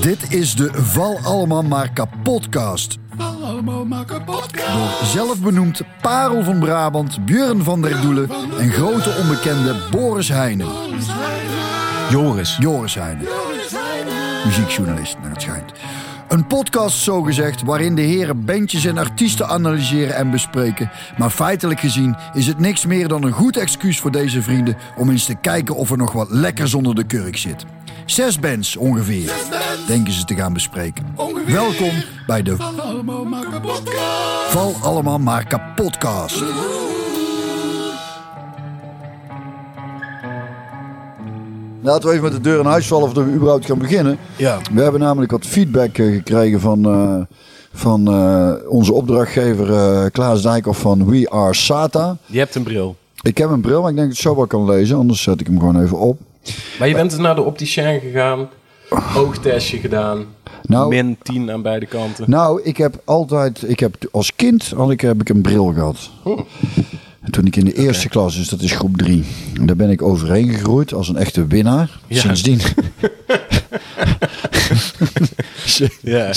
Dit is de Val Allemaal Maar Kapotcast. Val allemaal maar kapot. Door zelfbenoemd Parel van Brabant, Björn van der Doelen en grote onbekende Boris Heijnen. Joris. Joris Heijnen. Muziekjournalist, naar het schijnt. Een podcast zogezegd waarin de heren bandjes en artiesten analyseren en bespreken. Maar feitelijk gezien is het niks meer dan een goed excuus voor deze vrienden... om eens te kijken of er nog wat lekkers onder de kurk zit. Zes bands ongeveer, denken ze te gaan bespreken. Ongeveer. Welkom bij de Val allemaal maar kapot. Val Allemaal Maar Kapotcast. Laten we even met de deur in huis vallen of we überhaupt gaan beginnen. Ja. We hebben namelijk wat feedback eh, gekregen van, eh, van eh, onze opdrachtgever Klaas Dijkhoff van We Are Sata. Je hebt een bril. Ik heb een bril, maar ik denk dat ik het zo wel kan lezen. Anders zet ik hem gewoon even op. Maar je bent dus naar de opticien gegaan. Oogtestje gedaan. Nou, Min 10 aan beide kanten. nou ik heb altijd... Ik heb, als kind had ik, heb ik een bril gehad. En toen ik in de eerste klas, dus dat is groep drie. En daar ben ik overheen gegroeid als een echte winnaar. Ja. Sindsdien... Ja.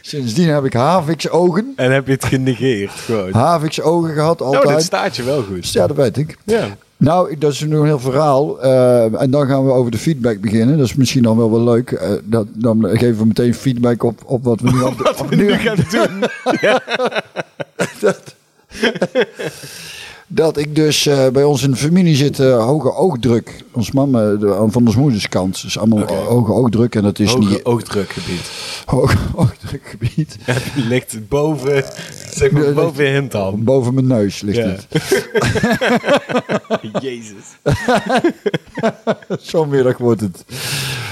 Sindsdien heb ik Havix ogen. En heb je het genegeerd gewoon. Havix ogen gehad, Nou, altijd. dat staat je wel goed. Ja, dat weet ik. Ja. Nou, dat is nu een heel verhaal. Eh, en dan gaan we over de feedback beginnen. Dat is misschien dan wel wel leuk. Eh, dat, dan geven we meteen feedback op, op wat we nu Wat we nu gaan doen. Dat ik dus eh, bij ons in de familie zit eh, hoge oogdruk. Ons mama de, van ons moeders kant. Dus allemaal hoge oogdruk. En dat is Hoge niet oogdrukgebied. hoog oogdrukgebied. Het ligt boven, zeg maar, boven je hemdhalm. Boven mijn neus ligt Ja. het. Jezus. Zo'n middag wordt het.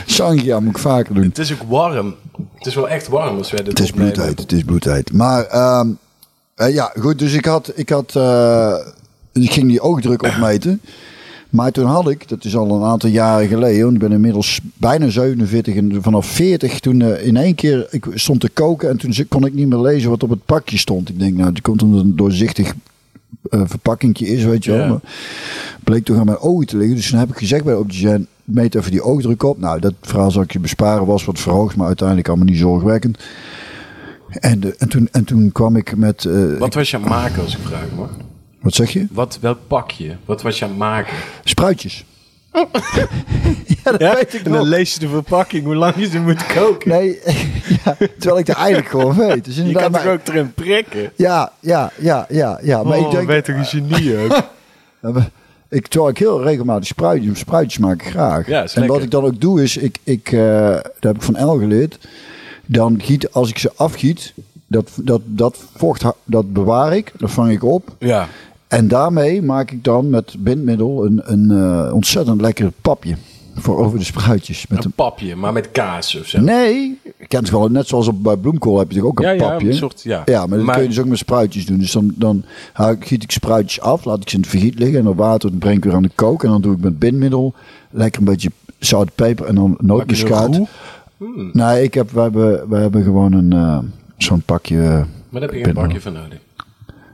Sangia moet ik vaker doen. Het is ook warm. Het is wel echt warm als wij dit Het is bloedheid, het is bloedheid. Maar ehm, eh, ja, goed, dus ik had, ik had, eh, ik ging die oogdruk opmeten. Maar toen had ik, dat is al een aantal jaren geleden, want ik ben inmiddels bijna 47 en vanaf 40 toen eh, in één keer, ik stond te koken en toen kon ik niet meer lezen wat op het pakje stond. Ik denk, nou, die komt omdat een doorzichtig eh verpakkingje is, weet je wel. Maar bleek toch aan mijn ogen te liggen. Dus toen heb ik gezegd bij de opticien, meet even die oogdruk op. Nou, dat verhaal zal ik je besparen, was wat verhoogd, maar uiteindelijk allemaal niet zorgwekkend. En, de, en, toen, en toen kwam ik met... eh, Wat was je aan het maken als ik vraag mag? Wat zeg je? Wat, welk pakje? Wat was je aan het maken? Spruitjes. ja, dat weet ik en dan nog. lees je de verpakking, hoe lang je ze moet koken. Nee, ja, terwijl ik het eigenlijk gewoon weet. Dus je kan toch maar- ook erin prikken? Ja, ja, ja, ja, ja. Maar oh, ik denk... ben je toch een genie ook? Ik, terwijl ik heel regelmatig spruitjes, spruitjes maak ik graag. Ja, en wat ik dan ook doe is, ik, ik, eh, dat heb ik van El geleerd. Dan giet, als ik ze afgiet, dat, dat, dat vocht, dat bewaar ik, dat vang ik op. Ja. En daarmee maak ik dan met bindmiddel een, een eh, ontzettend lekker papje. Voor over de spruitjes. Met Een een, papje, maar met kaas of zo. nee, je kent het wel, net zoals op, bij bloemkool heb je toch ook een ja, ja, papje. een soort, ja. Ja, maar dat Maar- kun je dus ook met spruitjes doen. Dus dan, dan haal ik- giet ik spruitjes af, laat ik ze in het vergiet liggen en op water dan breng ik weer aan de kook. En dan doe ik met bindmiddel lekker een beetje zout, peper en dan een nootmuskaat. Hmm, Nee, ik heb, we, hebben, we hebben gewoon een eh, zo'n pakje. maar daar heb je Bindmiddel. bakje van nodig.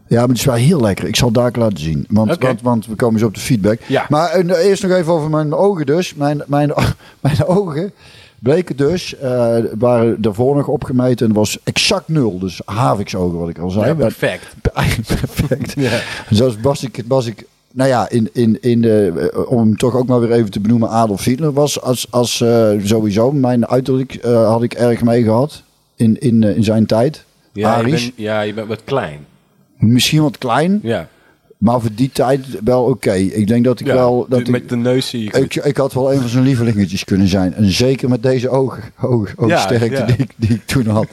Ja, maar het is wel heel lekker. Ik zal het daar laten zien. Want, want, want we komen zo op de feedback. Ja. Maar eh, eerst nog even over mijn ogen dus. Mijn, mijn, mijn ogen bleken dus, eh, waren daarvoor nog opgemeten en was exact nul. Dus haviksogen wat ik al zei. Ja, perfect. Eigenlijk perfect. Ja. Zoals was ik, was ik nou ja, in, in, in de, eh, om hem toch ook maar weer even te benoemen, Adolf Hitler was als, als sowieso mijn uiterlijk had ik erg mee gehad in, in, in zijn tijd. Ja, je bent, ja, je bent wat klein. Misschien wat klein, Ja. maar voor die tijd wel oké. Ik denk dat ik ja. wel... Dat met ik, de neus zie goed. ik, ik had wel een van zijn lievelingetjes kunnen zijn. En zeker met deze ogen, oog, oogsterkte ja. Die, ik, die ik toen had.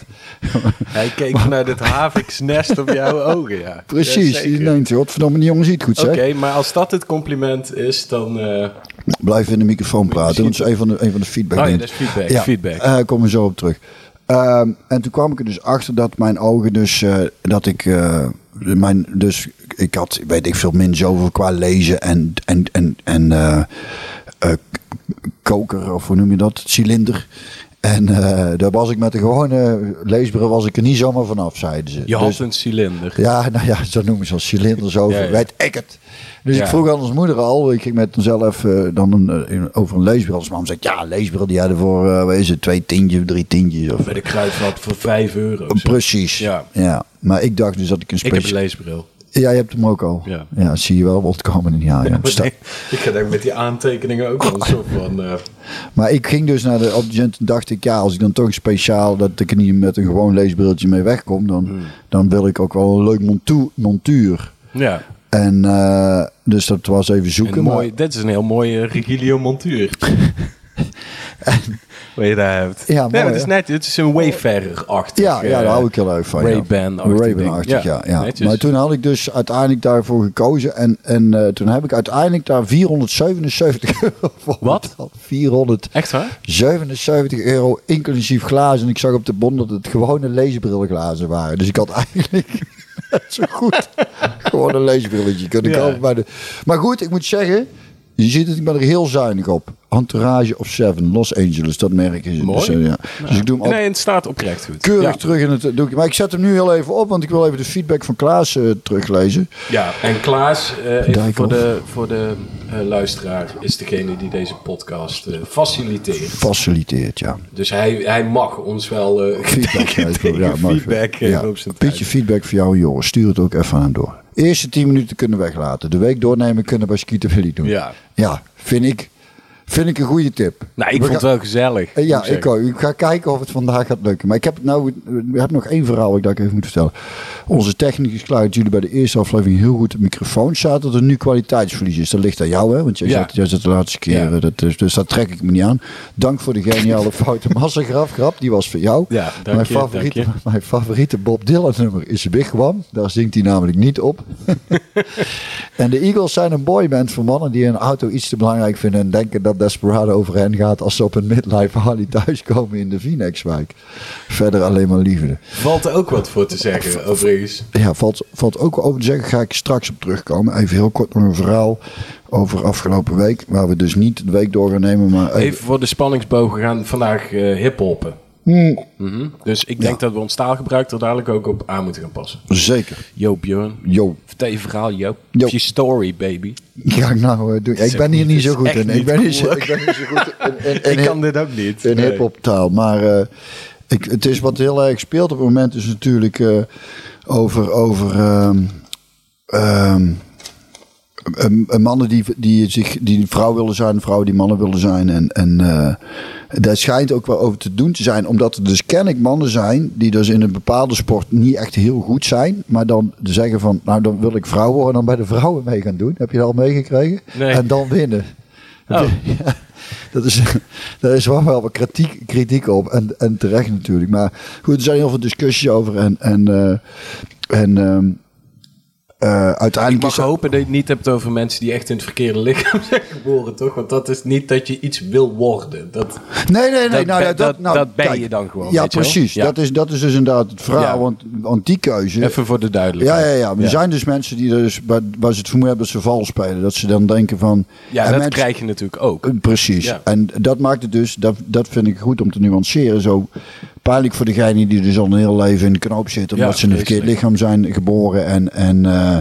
Hij keek vanuit het haviksnest op jouw ogen, ja. Precies, die zeker. denkt, godverdomme, die jongen ziet goed zeg. Oké, maar als dat het compliment is, dan... eh Blijf in de microfoon praten, dat is een van de, een van de feedback. Oh ja, dat is feedback. Ja, feedback. eh, komen we zo op terug. Ehm, en toen kwam ik er dus achter dat mijn ogen dus, eh, dat ik, dus ik had, weet ik veel, min zoveel qua lezen en, en, en, en eh, eh, koker, of hoe noem je dat, cilinder. En eh, daar was ik met de gewone leesbril was ik er niet zomaar vanaf, zeiden ze. Je had Dus- een cilinder. ja, nou ja, zo noemen ze als cilinders over. Ja, ja. Weet ik het. Dus Ja. ik vroeg aan ons moeder al. Ik ging met mezelf eh, dan een, eh, over een leesbril. Als mam zegt, ja, een leesbril die hadden voor, eh wat is het, twee tientjes of drie tientjes. Of, Bij de kruidvat voor 5 euro. Precies. Ja. ja. Maar ik dacht dus dat ik een Ik heb een speciaal... leesbril. Ja, je hebt hem ook al. Ja. zie je wel wat komen in ja, ja. Ik ga daar met die aantekeningen ook wel een soort van... eh, Maar ik ging dus naar de optician en dacht ik, ja, als ik dan toch speciaal, dat ik niet met een gewoon leesbriltje mee wegkom, dan, Hmm. dan wil ik ook wel een leuk montu- montuur. ja, En eh, dus dat was even zoeken. een maar- mooi, dit is een heel mooie Regilio montuur. Wat je daar hebt. Ja, mooi, het is net, het is een Wayfarer-achtig. Ja, ja, eh, daar hou ik heel erg van. Ray-Ban-achtig. Ray-Ban-achtig, ja. ja. Maar toen had ik dus uiteindelijk daarvoor gekozen. En, en eh, toen heb ik uiteindelijk daar 477 euro voor Wat? betaald. 477 Echt waar? euro inclusief glazen. En ik zag op de bon dat het gewone leesbrilglazen waren. Dus ik had eigenlijk zo goed gewoon een leesbrilletje kunnen kopen. Bij de... Maar goed, ik moet zeggen... Je ziet het, ik ben er heel zuinig op. Entourage of Seven, Los Angeles, dat merk. Mooi. Dus, eh, ja. dus ik doe hem Nee, het staat oprecht goed. keurig Ja. terug in het doekje. Maar ik zet hem nu heel even op, want ik wil even de feedback van Klaas eh, teruglezen. Ja, en Klaas, even Dijkhoff. voor de, voor de luisteraar, is degene die deze podcast faciliteert. Faciliteert, ja. Dus hij, hij mag ons wel Feedback geven. Ja, feedback Ja. zijn Beetje feedback voor jou, Joris. Stuur het ook even aan door. Eerste 10 minuten kunnen weglaten. De week doornemen kunnen bij Skieten Willy doen. Ja. Ja, vind ik, vind ik een goede tip. Nou, ik We vond het wel gezellig. Eh, Ja, ik ook. Ik ga kijken of het vandaag gaat lukken. Maar ik heb nou, we hebben nog één verhaal dat ik even moet vertellen. Onze technicus is klaar dat jullie bij de eerste aflevering heel goed de microfoon zaten. Dat er nu kwaliteitsverlies is. Dat ligt aan jou, hè? Want jij, Ja. zat, jij zat de laatste keer. Ja. eh, Dat, is- dus dat trek ik me niet aan. Dank voor de geniale foute massagraf. Grap, die was voor jou. Ja, dank mijn, je, favoriete, dank mijn favoriete Bob Dylan nummer is Wigwam. Daar zingt hij namelijk niet op. en de Eagles zijn een boyband voor mannen die een auto iets te belangrijk vinden. En denken dat Desperado over hen gaat als ze op een midlife Harley thuiskomen in de Phoenixwijk. Verder alleen maar liefde. Valt er ook wat voor te zeggen, overigens. Ja, valt, valt ook over te zeggen, ga ik straks op terugkomen. Even heel kort nog een verhaal over afgelopen week. Waar we dus niet de week door gaan nemen, maar even, Even voor de spanningsbogen gaan vandaag eh hip-hoppen. Hmm. Mhm. Dus ik denk dat we ons taalgebruik er dadelijk ook op aan moeten gaan passen. zeker. Yo, Björn. Yo, Vertel je verhaal. Yo. Of je story, baby. ga ik nou eh, doen. Ik ben hier niet zo goed in. Ik ben niet zo, goed in, ik hip- kan dit ook niet. in Nee. hip-hop taal. Maar eh, ik, het is wat heel erg speelt op het moment, is natuurlijk eh, over. over ehm, ehm, mannen die, die, zich, die vrouw willen zijn, vrouwen die mannen willen zijn. En, en eh, daar schijnt ook wel over te doen te zijn. Omdat er dus kennelijk mannen zijn die dus in een bepaalde sport niet echt heel goed zijn. Maar dan zeggen van, nou dan wil ik vrouw worden en dan bij de vrouwen mee gaan doen. Heb je dat al meegekregen? Nee. En dan winnen. Oh. Ja, dat is, daar is wel wel wat kritiek, kritiek op. En, en terecht natuurlijk. Maar goed, er zijn heel veel discussies over. En, en, eh, en ehm, eh, Ik uiteindelijk mag is hopen dat je het niet hebt over mensen die echt in het verkeerde lichaam zijn geboren, toch? Want dat is niet dat je iets wil worden. Dat, Nee, nee, nee. Dat nou, ben- ja, dat- nou, dat ben kijk. je dan gewoon, Ja, weet je wel? precies. Ja. Dat, is, dat is dus inderdaad het verhaal. Ja. Want, want die keuze... even voor de Ja, duidelijkheid. ja, ja. Maar er zijn dus mensen die dus, waar, waar ze het vermoeden hebben dat ze vals spelen. Dat ze dan denken van... Ja, en dat mensen- krijg je natuurlijk ook. Eh, Precies. Ja. En dat maakt het dus, dat, dat vind ik goed om te nuanceren. Zo pijnlijk voor degene die dus al een heel leven in de knoop zitten. Omdat Ja, ze in een verkeerd lichaam zijn geboren. En, en, eh,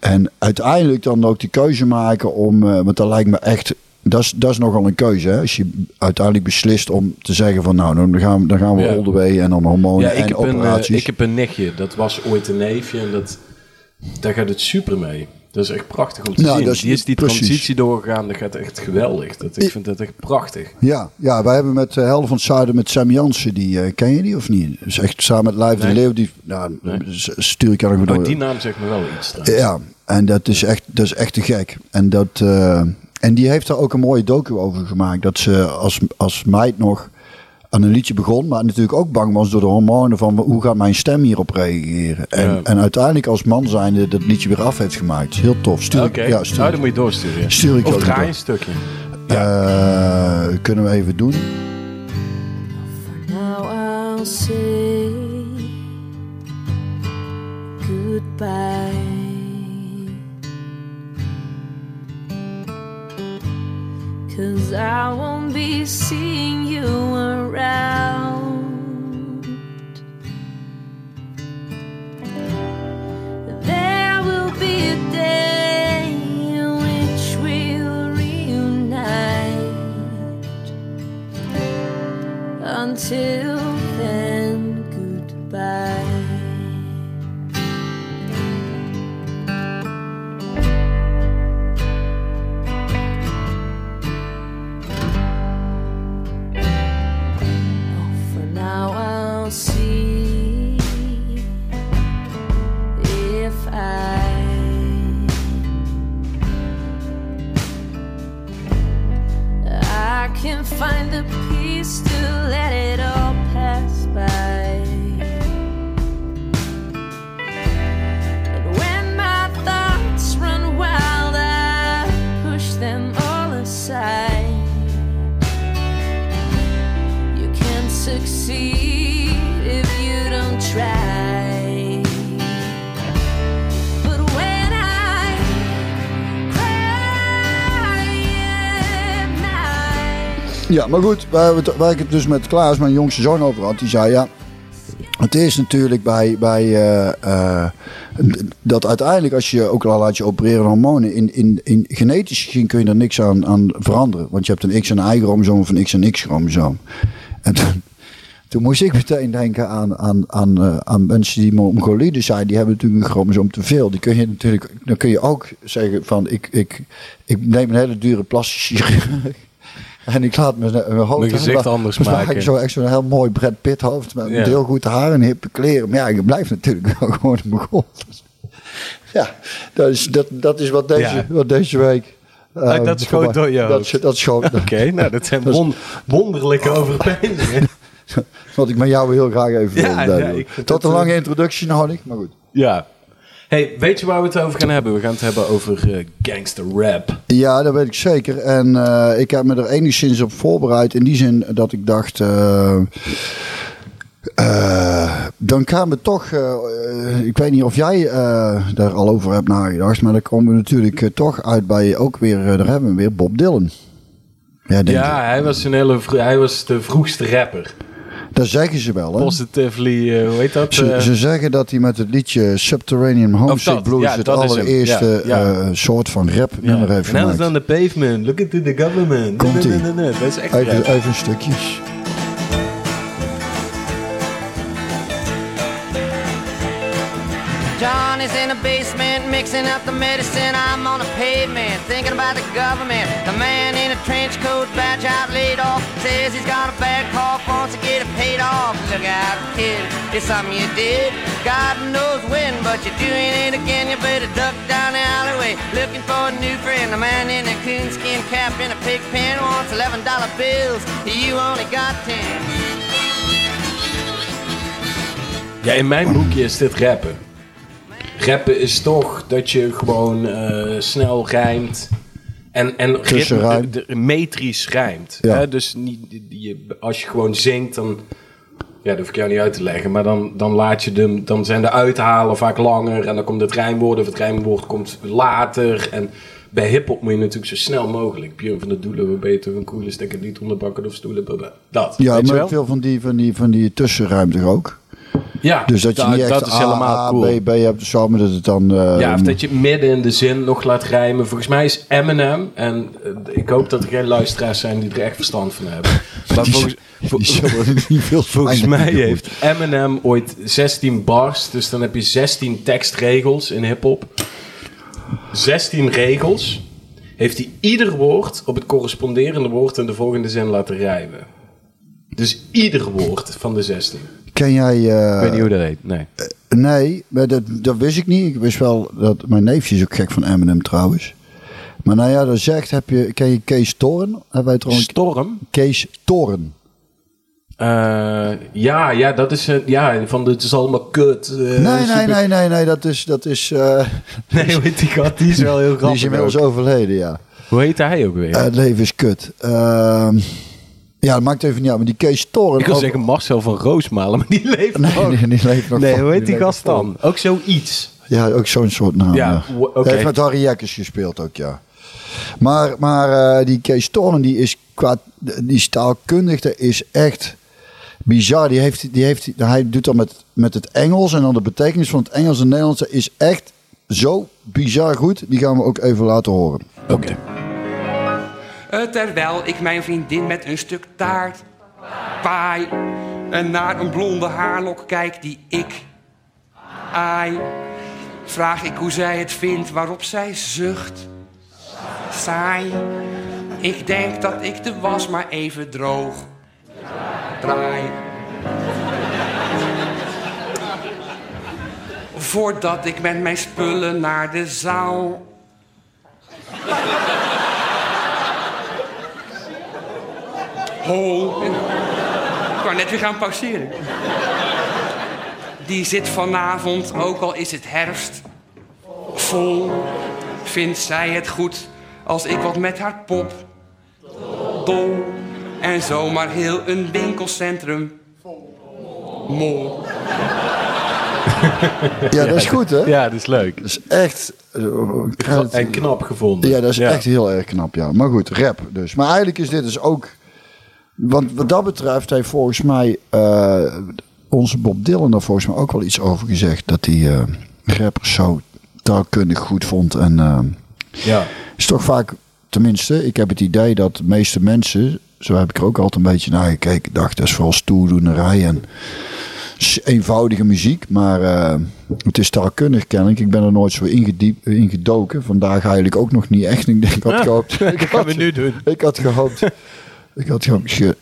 en uiteindelijk dan ook die keuze maken om, eh, want dat lijkt me echt, dat is, dat is nogal een keuze. Hè? Als je uiteindelijk beslist om te zeggen van nou, dan gaan, we- dan gaan we all the way en dan hormonen Ja, ik en heb, een, eh, operaties. ik heb een nichtje. Dat was ooit een neefje en dat, daar gaat het super mee. Dat is echt prachtig om te Nou, zien. dat is- die is die precies. transitie doorgegaan. Dat gaat echt geweldig. Dat, ik vind dat echt prachtig. Ja, ja, wij hebben met uh, Helden van het Zuiden met Sam Jansen, die eh, ken je die of niet? Is echt samen met Lijf de. Leeuw, die nou, Nee. stuur ik Oh, door. die naam zegt me wel iets. trouwens. Ja, en dat is echt, dat is echt te gek. En, dat, eh, en die heeft daar ook een mooie docu over gemaakt. Dat ze als, als meid nog aan een liedje begon, maar natuurlijk ook bang was door de hormonen van hoe gaat mijn stem hierop reageren. En, Ja. en uiteindelijk als man zijnde dat liedje weer af heeft gemaakt. Heel tof. Stuur, ik- Oké, ja, stuur, nou, dan moet je doorsturen. stuur ik je Of ook draai door. een stukje. Eh, kunnen we even doen. Now I'll say goodbye. Cause I won't be seeing you Ja, maar goed, waar, waar ik het dus met Klaas, mijn jongste zoon, over had. Die zei, ja, het is natuurlijk bij, bij eh, eh, dat uiteindelijk als je, ook al laat je opereren hormonen, in, in, in genetisch gezien kun je er niks aan, aan veranderen. Want je hebt een X- en Y-chromosoom of een X- en X-chromosoom. En toen, moest ik meteen denken aan, aan, aan, eh, aan mensen die Mongoliden zijn. Die hebben natuurlijk een chromosoom te veel. Die kun je natuurlijk, dan kun je ook zeggen van, ik, ik, ik neem een hele dure chirurg. En ik laat mijn, mijn hoofd Mijn gezicht dan- anders dan sta ik maken. Zo echt zo'n heel mooi Brad Pitt hoofd met Ja. heel goed haar en hippe kleren. Maar ja, ik blijf natuurlijk wel gewoon een Mongool. Ja, dat is, dat, dat is wat deze, Ja. wat deze week. eh, Ah, dat is gewoon voorbij- door je dat, dat gewoon Oké, nou dat zijn won- wonderlijke overpeinzingen. wat ik met jou heel graag even Ja, ik vind Tot een lange eh, introductie nou ik, maar goed. Ja. Hey, weet je waar we het over gaan hebben? We gaan het hebben over eh, gangster rap. Ja, dat weet ik zeker. En eh, ik heb me er enigszins op voorbereid. In die zin dat ik dacht. eh, dan gaan we toch. ik weet niet of jij daar al over hebt nagedacht. Maar dan komen we natuurlijk toch uit bij ook weer. daar hebben we weer Bob Dylan. Ja. Ja, hij was, een hele hij was de vroegste rapper. Dat zeggen ze wel. Hè? Positively, eh, hoe heet dat? Ze, Eh, ze zeggen dat hij met het liedje Subterranean Homesick Blues ja, het dat is hem. allereerste Ja, ja. eh, soort van rap ja. nummer heeft gemaakt. on the pavement, looking to the government. Komt-ie. Nee, nee, nee, nee, Dat is echt Even, rap. even een stukje. John is in the basement mixing up the medicine. I'm on the pavement thinking about the government. The man in a trench coat, badge out laid off, says he's got a bad cough, wants to get it paid off. Look out, kid, it's something you did. God knows when, but you're doing it again. You better duck down the alleyway looking for a new friend. The man in a coonskin cap and a pig pen wants eleven dollar bills. You only got ten. Ja, in mijn boekje is dit rappen. Rappen is toch dat je gewoon eh, snel rijmt. En, en ritme, de- de- metrisch rijmt. Ja. Hè? Dus niet, die- als je gewoon zingt, dan... Ja, dat hoef ik jou niet uit te leggen. Maar dan, dan, laat je de, dan zijn de uithalen vaak langer. En dan komt het rijmwoord of het rijmwoord komt later. En bij hiphop moet je natuurlijk zo snel mogelijk. Björn van de Doelen, we beter een coole stekker niet onderbakken of stoelen. Dat, Ja, weet je maar veel van die, van die, van die tussenruimte ook. Ja, Dus dat je da- niet echt dat is helemaal A, cool. B, B hebt, zo, maar dat het dan... eh, Ja, of dat je midden in de zin nog laat rijmen. Volgens mij is Eminem, en eh, ik hoop dat er geen luisteraars zijn die er echt verstand van hebben. Maar die, volgens, die veel volgens mij heeft Eminem ooit 16 bars, dus dan heb je 16 tekstregels in hip-hop. 16 regels. Heeft hij ieder woord op het corresponderende woord in de volgende zin laten rijmen. Dus ieder woord van de 16. Ken jij... eh, hoe dat heet. Nee. Nee, maar dat, dat wist ik niet. Ik wist wel dat... Mijn neefje is ook gek van Eminem trouwens. Maar nou ja, dat zegt, heb je, ken je Kees Toren? Hebben wij trouwens... Storm. Kees Toren. Eh, ja, ja, dat is een, ja, van de, het is allemaal kut. eh, Nee, nee, super- nee, nee, nee, dat is... Dat is eh, Nee, heet die gat? Die is wel heel die grappig. is inmiddels ook. overleden, ja. Hoe heet hij ook weer? Eh, het leven is kut. Ja, dat maakt even niet uit. Maar die Kees Toren... ik wil over- zeggen Marcel van Roosmalen, maar die leeft Nee, nog. nee, die leeft nog Nee, hoe heet die gast voor. dan? Ook zoiets. Ja, ook zo'n soort naam. Ja. Hij heeft met Harry Jekkers gespeeld ook, ja. Maar, maar eh, die Kees Toren, die is qua die staalkundig, dat is echt bizar. Die heeft, die heeft, hij doet dat met, met het Engels en dan de betekenis van het Engels en Nederlands is echt zo bizar goed. Die gaan we ook even laten horen. Oké. Terwijl ik mijn vriendin met een stuk taart paai. En naar een blonde haarlok kijk die ik aai. Vraag ik hoe zij het vindt, waarop zij zucht. Saai. Ik denk dat ik de was maar even droog draai. Voordat ik met mijn spullen naar de zaal Ho. Ik wou net weer gaan pauzeren. Die zit vanavond, ook al is het herfst, vol. Vindt zij het goed als ik wat met haar pop dol. En zomaar heel een winkelcentrum mol. Ja, dat is goed, hè? Ja, dat is leuk. Dat is echt... En knap gevonden. Ja, dat is echt heel erg knap, ja. Maar goed, rap dus. Maar eigenlijk is dit dus ook... Want wat dat betreft heeft volgens mij eh, onze Bob Dylan daar volgens mij ook wel iets over gezegd. Dat hij eh, rappers zo taalkundig goed vond. En eh, Ja. is toch vaak, tenminste, ik heb het idee dat de meeste mensen, zo heb ik er ook altijd een beetje naar gekeken, dacht dat is vooral stoerdoenerij en eenvoudige muziek. Maar het is taalkundig kennelijk. Ik ben er nooit zo ingediep, ingedoken. Vandaag eigenlijk ook nog niet echt. Ik denk, ik had gehoopt. Dat ik gaan we had- nu doen. Ik had gehoopt. Ik had zit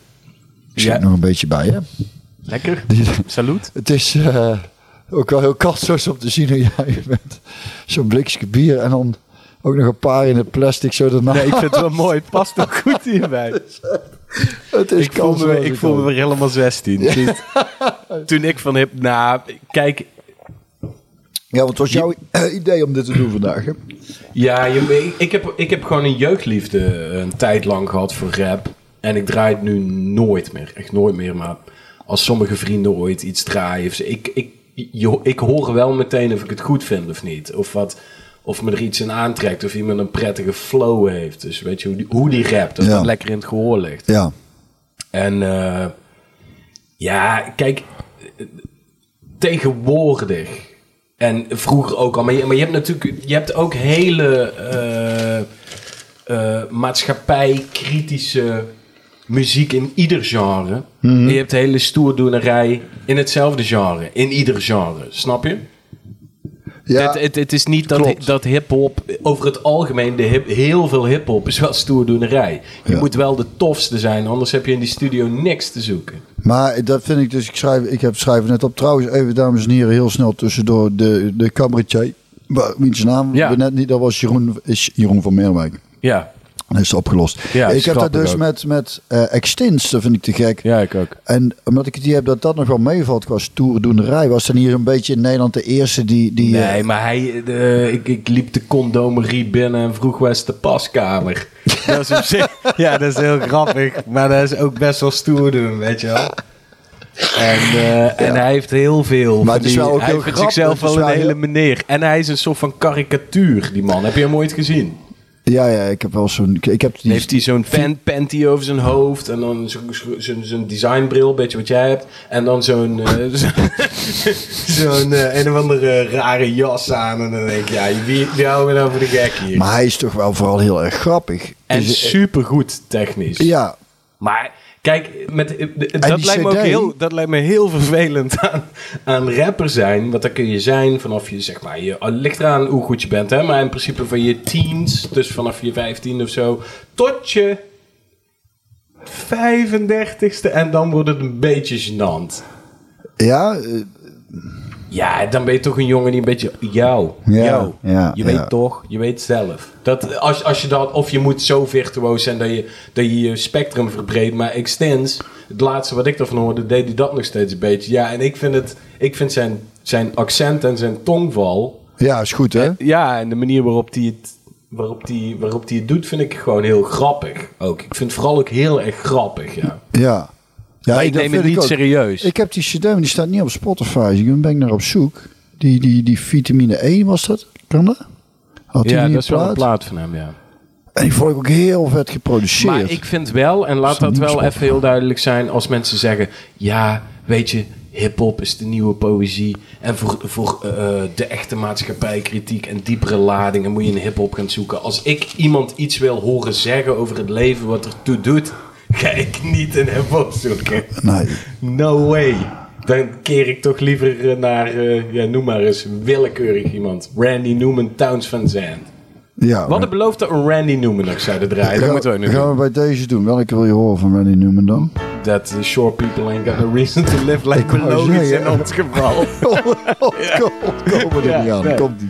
Ja. nog een beetje bij, hè? Lekker. Salut. Het is eh, ook wel heel kansloos om te zien hoe jij bent. Zo'n blikje bier en dan ook nog een paar in het plastic zo daarna. Nee, ik vind het wel mooi. Het past ook goed hierbij. het is Ik voel me, ik voel me weer helemaal 16. Toen, toen ik van hip... Nou, kijk... Ja, wat was jouw eh, idee om dit te doen vandaag? Hè? Ja, je, ik, heb, ik heb gewoon een jeugdliefde een tijd lang gehad voor rap. En ik draai het nu nooit meer. Echt nooit meer. Maar als sommige vrienden ooit iets draaien... Of ze, ik, ik, je, ik hoor wel meteen of ik het goed vind of niet. Of, wat, of me er iets in aantrekt. Of iemand een prettige flow heeft. Dus weet je, hoe die, hoe die rapt. Of Ja. dat lekker in het gehoor ligt. Ja, En eh, ja, kijk, tegenwoordig en vroeger ook al, maar je, maar je hebt natuurlijk, je hebt ook hele eh, maatschappij-kritische muziek in ieder genre. En je hebt hele stoerdoenerij in hetzelfde genre, in ieder genre, snap je? ja het, het, het is niet dat, klopt. dat hip-hop, over het algemeen, de hip, heel veel hip-hop is wel stoerdoenerij. Je Ja. moet wel de tofste zijn, anders heb je in die studio niks te zoeken. maar dat vind ik dus. Ik, schrijf, ik heb schrijven net op. Trouwens, even dames en heren, heel snel tussendoor. De, de cabaretier. Wiens naam Ja. we net niet. Dat was Jeroen, is Jeroen van Meerwijk. Ja, is opgelost. Ja, ik heb dat dus ook. met, met Extins. Dat vind ik te gek. ja, ik ook. En omdat ik het idee heb dat dat nog wel meevalt qua stoerdoenerij, was dan hier een beetje in Nederland de eerste die. die Nee, eh, maar hij, ik, ik liep de condomerie binnen en vroeg waar is de paskamer. dat is op zich, ja, dat is heel grappig, maar dat is ook best wel stoer doen, weet je wel. En, eh, en hij heeft heel veel. Maar van het is die- wel ook hij heel vindt zichzelf wel een hele heel- meneer. En hij is een soort van karikatuur, die man. Heb je hem ooit gezien? Ja, ja, ik heb wel zo'n. Ik heb die, heeft hij zo'n fan panty over zijn hoofd. En dan zo- zo- zo'n zo'n designbril, beetje wat jij hebt. En dan zo'n eh, zo- zo'n eh, een of andere rare jas aan. En dan denk je, ja, wie, wie houden we nou voor de gek hier? maar hij is toch wel vooral heel erg grappig. en Is- supergoed technisch. ja, Maar kijk, met, eh, dat, lijkt me ook heel, dat lijkt me heel vervelend aan, aan rapper zijn. Want dat kun je zijn vanaf je, zeg maar, je, het ligt eraan hoe goed je bent. Hè? Maar in principe van je teens, dus vanaf je 15 of zo, tot je 35ste. En dan wordt het een beetje gênant. ja, eh, Ja, dan ben je toch een jongen die een beetje jou, Ja, jou. ja, je ja. weet toch, je weet zelf. Dat als, als je dat, of je moet zo virtuoos zijn dat je dat je, je spectrum verbreedt. Maar Extens, het laatste wat ik ervan hoorde, deed hij dat nog steeds een beetje. Ja, en ik vind het, ik vind zijn, zijn accent en zijn tongval. ja, is goed hè? Ja, en de manier waarop hij het, waarop die, waarop die het doet, vind ik gewoon heel grappig. Ook. Ik vind het vooral ook heel erg grappig, ja. Ja. Ja, ik neem het niet serieus. Ik heb die CD, maar die staat niet op Spotify. Dus ik ben ik naar op zoek. Die, die, die vitamine E was dat? Kan dat? Had ja, dat is wel een plaat? van hem, ja. En die vond ik ook heel vet geproduceerd. Maar ik vind wel, en laat dat wel even heel duidelijk zijn, als mensen zeggen: ja, weet je, hip-hop is de nieuwe poëzie. En voor, voor eh, de echte maatschappijkritiek en diepere ladingen moet je in hip-hop gaan zoeken. Als ik iemand iets wil horen zeggen over het leven wat ertoe doet, ga ik niet een hip-hop zoeken. Nee. No way. Dan keer ik toch liever eh, naar, eh, ja, noem maar eens, willekeurig iemand. Randy Newman, Towns van Zandt. Ja, We hadden beloofd dat een Randy Newman nog zouden draaien. Dat moeten we nu gaan doen. we bij deze doen. Welke wil je horen van Randy Newman dan? That the shore people ain't got no reason to live like Melodies in ons geval. Komen er Ja, niet aan. Komt die.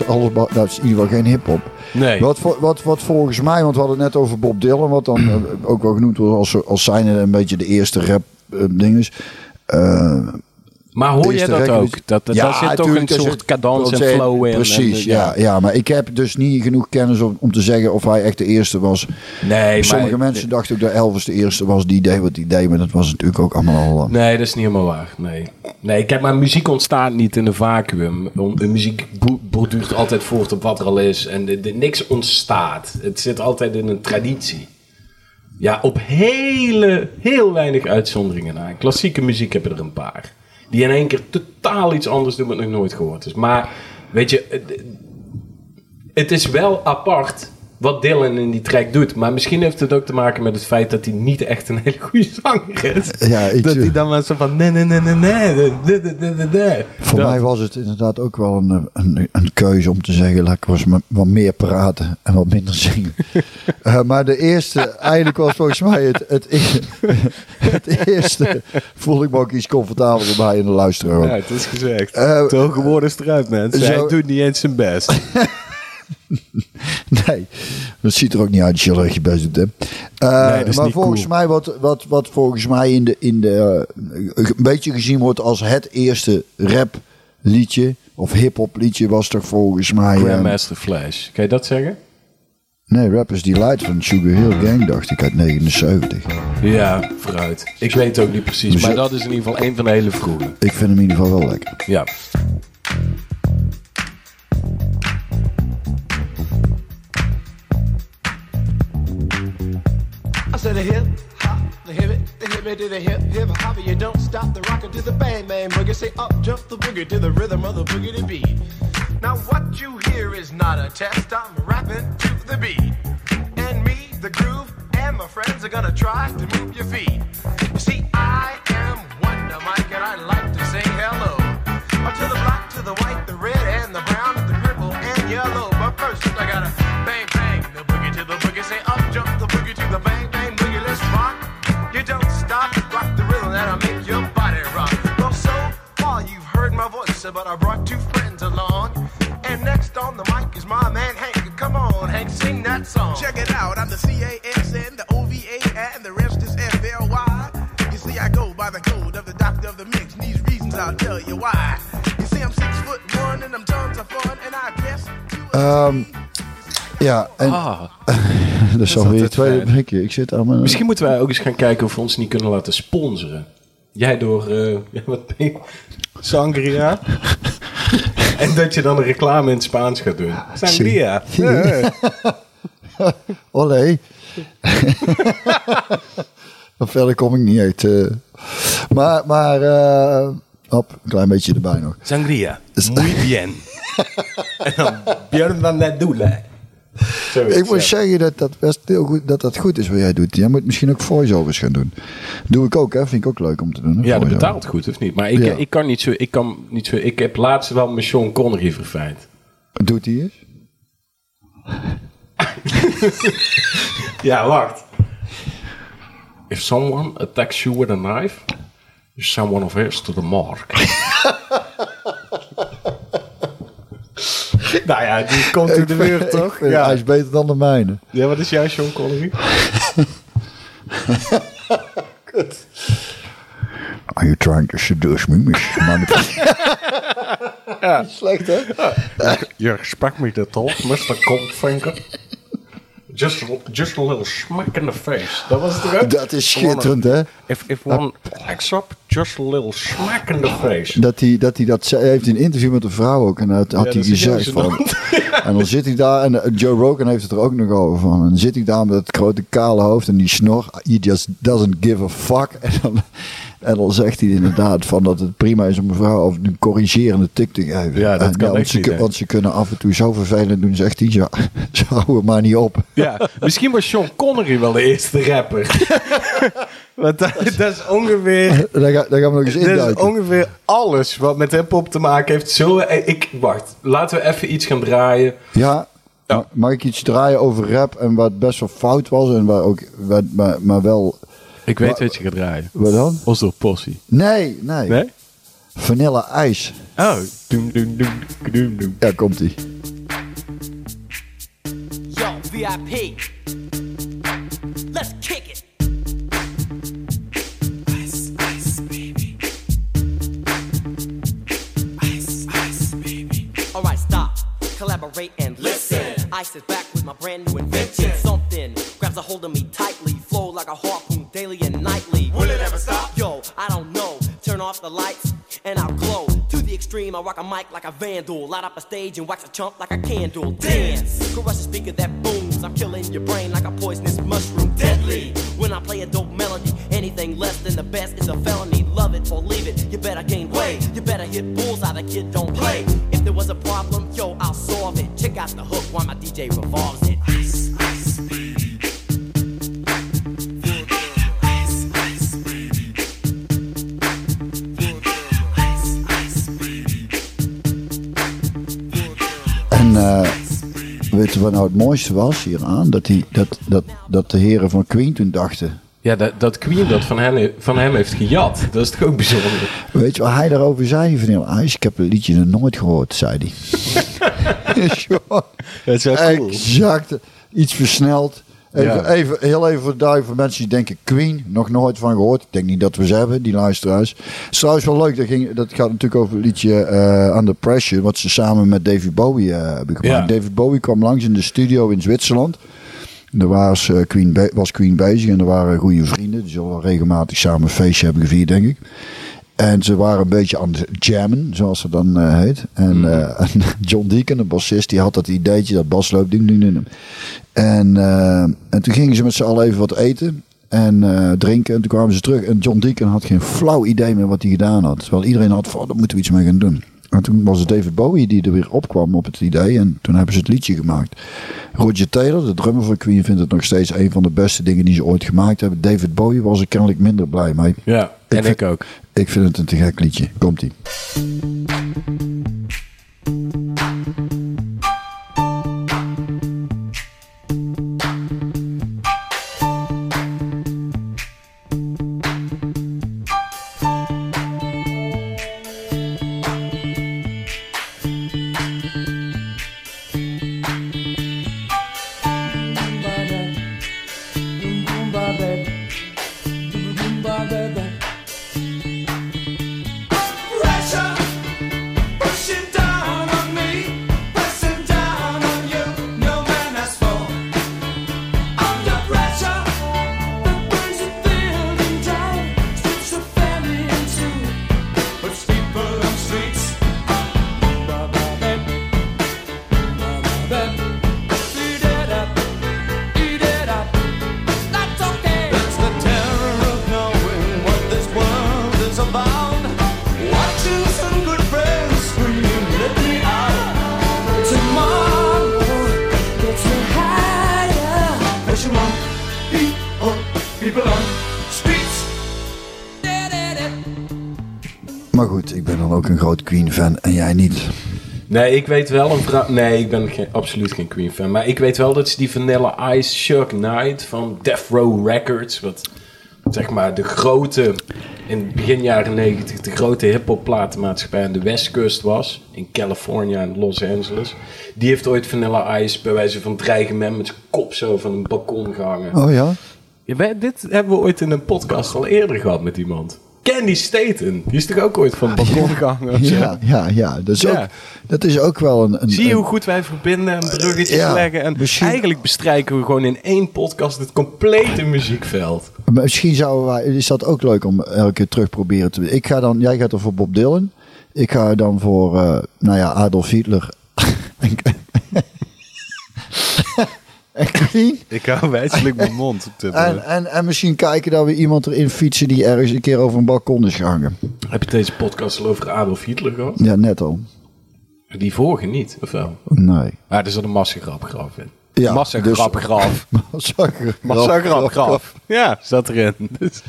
Is alles. Dat is in ieder geval geen hip-hop. Nee. Wat, wat, wat volgens mij, want we hadden het net over Bob Dylan, wat dan eh, ook wel genoemd wordt als, als zijnde een beetje de eerste rap eh, ding is. Eh, Maar hoor de dat record- ook? Dat, dat, Ja, daar zit toch een soort cadans en flow in. Precies, en, ja, ja. Maar ik heb dus niet genoeg kennis om, om te zeggen of hij echt de eerste was. Nee, Sommige maar, mensen dachten ook dat Elvis de eerste was die deed wat hij deed, maar dat was natuurlijk ook allemaal al. Nee, dat is niet helemaal waar. Nee. Nee, kijk, maar muziek ontstaat niet in een vacuüm. Muziek bo- borduurt altijd voort op wat er al is. En niks ontstaat. Het zit altijd in een traditie. Ja, op hele, heel weinig uitzonderingen na. Klassieke muziek hebben er een paar. Die in één keer totaal iets anders doen wat nog nooit gehoord is. Maar, weet je, het is wel apart wat Dylan in die track doet. Maar misschien heeft het ook te maken met het feit dat hij niet echt een hele goede zanger is. Dat hij dan maar zo van nee, nee, nee, nee, nee, Voor mij was het inderdaad ook wel een, een, een keuze om te zeggen, laat ik was wat meer praten en wat minder zingen. maar de eerste, eigenlijk was volgens mij het, het, eerste, voelde ik me ook iets comfortabeler bij in de luisteraar. Ja, het is gezegd. Uh, is eruit, mensen. Hij doet niet eens zijn best. Nee, dat ziet er ook niet uit als je erg je best doet. Hè. Nee, dat is maar volgens cool. mij, wat, wat, wat volgens mij in de, in de, eh, een beetje gezien wordt als het eerste rap liedje of hip-hop liedje, was toch volgens mij. eh, Grandmaster Flash. Kan je dat zeggen? nee, Rappers Delight van Sugar Hill Gang, dacht ik, uit 79. Ja, vooruit. Ik weet het ook niet precies, maar Zo- dat is in ieder geval een van de hele vroege. Ik vind hem in ieder geval wel lekker. Ja. Hip hop, the hip it, the hip it to the hip hip hop. You don't stop the rocker to the bang bang boogie. Say up jump the boogie to the rhythm of the boogie to beat. Now what you hear is not a test. I'm rapping to the beat, and me, the groove, and my friends are gonna try to move your feet. You see, I am Wonder Mike, and I like to say hello. To the black, to the white, the red, and the brown, the purple, and yellow. But first, I gotta bang bang voice, but I brought two friends along. And next on the mic is my man Hank. Come on, Hank, sing that song. Check it out, I'm the C-A-S-N, the O-V-A, and the rest is F-L-Y. You see, I go by the code of the doctor of the mix, and these reasons I'll tell you why. You see, I'm six foot one, and I'm tons of fun, and I a Ehm, ja, en Ah, dat is alweer het altijd tweede. Ik zit aan mijn... misschien moeten wij ook eens gaan kijken of we ons niet kunnen laten sponsoren. Jij door, eh, ja, wat ben je? Sangria. en dat je dan een reclame in het Spaans gaat doen. Sangria. Ja. Olé. Maar verder kom ik niet uit. eh. Maar, maar eh, hop, een klein beetje erbij nog. Sangria. Muy bien. en dan Björn van der Doelen. Zoiets, Ik moet ja. zeggen dat dat best heel goed, dat dat goed is wat jij doet. Jij moet misschien ook voice-overs gaan doen. Doe ik ook, hè? Vind ik ook leuk om te doen. hè, Ja, dat betaalt goed, of niet? Maar ik, Ja. ik kan niet zo... Ik, kan niet zo, ik heb laatst wel met Sean Connery verfijnd. Doet hij eens? Ja, wacht. If someone attacks you with a knife, Someone of his to the mark. nou ja, die komt in de buurt, toch? Vind- Hij Ja. is beter dan de mijne. ja, wat is jij, Sean Connery? Are you trying to seduce me, miss? Slecht, hè? Je respect me that talk, Mr. Goldfinger. Just, a- just a little smack in the face. Dat was het ook? Dat is schitterend, hè? If, if one acts up, just a little smack in the face. Dat hij dat, hij dat zei, hij heeft in een interview met een vrouw ook. En dat had Ja, hij dat gezegd van... En dan zit hij daar, en eh, Joe Rogan heeft het er ook nog over van. En dan zit hij daar met het grote kale hoofd en die snor. He just doesn't give a fuck. En dan, en dan zegt hij inderdaad van dat het prima is om een vrouw over een corrigerende tik te geven. Ja, dat En kan want, ze, niet, want ze kunnen af en toe zo vervelend doen, zegt hij. Zo, zo hou het maar niet op. Ja, misschien was Sean Connery wel de eerste rapper. Want dat, dat is ongeveer... Daar, ga, daar gaan we nog eens Dat is induiken. ongeveer alles wat met hip-hop te maken heeft. Zo, eh, ik, wacht, laten we even iets gaan draaien. Ja, Ja. ma- mag ik iets draaien over rap en wat best wel fout was en waar ook, maar wel... Ik weet wat je gaat draaien. Wat dan? Oslo Possie. Nee, nee. Nee? Vanilla ijs. Oh. Doem, doem, doem, doem, doem. Ja, komt ie. Yo, VIP. Let's kick it. Ice, ice, baby. Ice, ice, baby. Alright, stop. Collaborate and listen. Ice is back with my brand new invention. Something grabs a hold of me tightly. Flow like a harpoon daily and nightly. Will it ever stop? Yo, I don't know. Turn off the lights and I'll glow. To the extreme, I rock a mic like a vandal. Light up a stage and wax a chump like a candle. Dance! Crush a speaker that booms. I'm killing your brain like a poisonous mushroom. Deadly! When I play a dope melody, anything less than the best is a felony. Love it or leave it. You better gain weight. You better hit bulls bullseye. The kid don't play. If there was a problem, yo, I'll solve it. Check out the hook while my DJ revolves it. Weet je wat nou het mooiste was hieraan? Dat, die, dat, dat, dat de heren van Queen toen dachten... Ja, dat, dat Queen dat van hem, van hem heeft gejat. Dat is toch ook bijzonder? Weet je wat hij daarover zei, Vanilla Ice? Ik heb het liedje nog nooit gehoord, zei hij. Dat is wel exact. Iets versneld. Even, Ja. even, heel even voor de voor mensen die denken Queen, nog nooit van gehoord. Ik denk niet dat we ze hebben, die luisteraars. Het is trouwens wel leuk, dat, ging, dat gaat natuurlijk over het liedje eh Under Pressure, wat ze samen met David Bowie eh, hebben gemaakt. Ja. David Bowie kwam langs in de studio in Zwitserland. Daar was, eh, Queen was Queen bezig en er waren goede vrienden. Die zullen wel regelmatig samen een feestje hebben gevierd, denk ik. En ze waren een beetje aan het jammen, zoals het dan eh, heet. En, eh, en John Deacon, de bassist, die had dat ideetje, dat basloop ding, ding, ding. En, eh, en toen gingen ze met z'n allen even wat eten en drinken. En toen kwamen ze terug. En John Deacon had geen flauw idee meer wat hij gedaan had. Terwijl iedereen had van, oh, daar moeten we iets mee gaan doen. En toen was het David Bowie die er weer opkwam op het idee. En toen hebben ze het liedje gemaakt. Roger Taylor, de drummer van Queen, vindt het nog steeds een van de beste dingen die ze ooit gemaakt hebben. David Bowie was er kennelijk minder blij mee. Ja, en vind- ik ook. Ik vind het een te gek liedje. Komt-ie. Groot Queen-fan en jij niet. Nee, ik weet wel een vrouw... Nee, ik ben geen, absoluut geen Queen fan. Maar ik weet wel dat ze die Vanilla Ice Chuck Knight van Death Row Records... Wat zeg maar de grote in begin jaren 90 de grote hip-hop platenmaatschappij aan de westkust was. In California en Los Angeles. Die heeft ooit Vanilla Ice bij wijze van dreigement met zijn kop zo van een balkon gehangen. Oh ja? Ja, wij- dit hebben we ooit in een podcast al eerder gehad met iemand. Candy Staten. Die is toch ook ooit van balkon gehangen? of zo? Ja, ja, ja. Dat is, Ja. Ook, dat is ook wel een... een Zie je een- hoe goed wij verbinden en bruggetjes ja, leggen? En misschien- eigenlijk bestrijken we gewoon in één podcast het complete muziekveld. Misschien zouden wij, is dat ook leuk om elke keer terug proberen te Ik ga dan, jij gaat er voor Bob Dylan. Ik ga dan voor, eh, nou ja, Adolf Hitler. en. Ik hou wijselijk mijn mond. En, en, en misschien kijken dat we iemand erin fietsen die ergens een keer over een balkon is gehangen. Heb je deze podcast al over Adolf Hitler gehad? Ja, net al. Die vorige niet, of wel? Nee. Ah, er zat een massagrapgraf in. Ja, massagrapgraf. Massagrapgraf. Massagrapgraf. Ja, zat erin. Dus-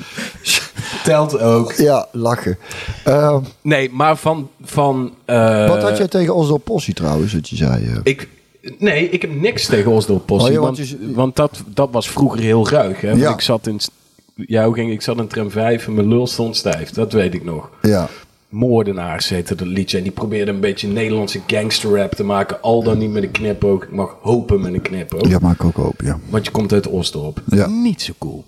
Telt ook. Ja, lachen. Eh, Nee, maar van... van eh, wat had jij tegen Oslo Possie trouwens, wat je zei? eh? Ik, nee, ik heb niks tegen Oslo Possie. Oh, want dat, dat was vroeger heel ruig. Hè? Want Ja. Ik zat in... Ja, hoe ging ik? Zat in tram 5 en mijn lul stond stijf. Dat weet ik nog. ja. Moordenaars heette dat liedje. En die probeerde een beetje Nederlandse gangster rap te maken. Al dan niet met een knipoog. Ik mag hopen met een knipoog. ja, maak ook op, ja. Want je komt uit Osdorp. Ja. Niet zo cool.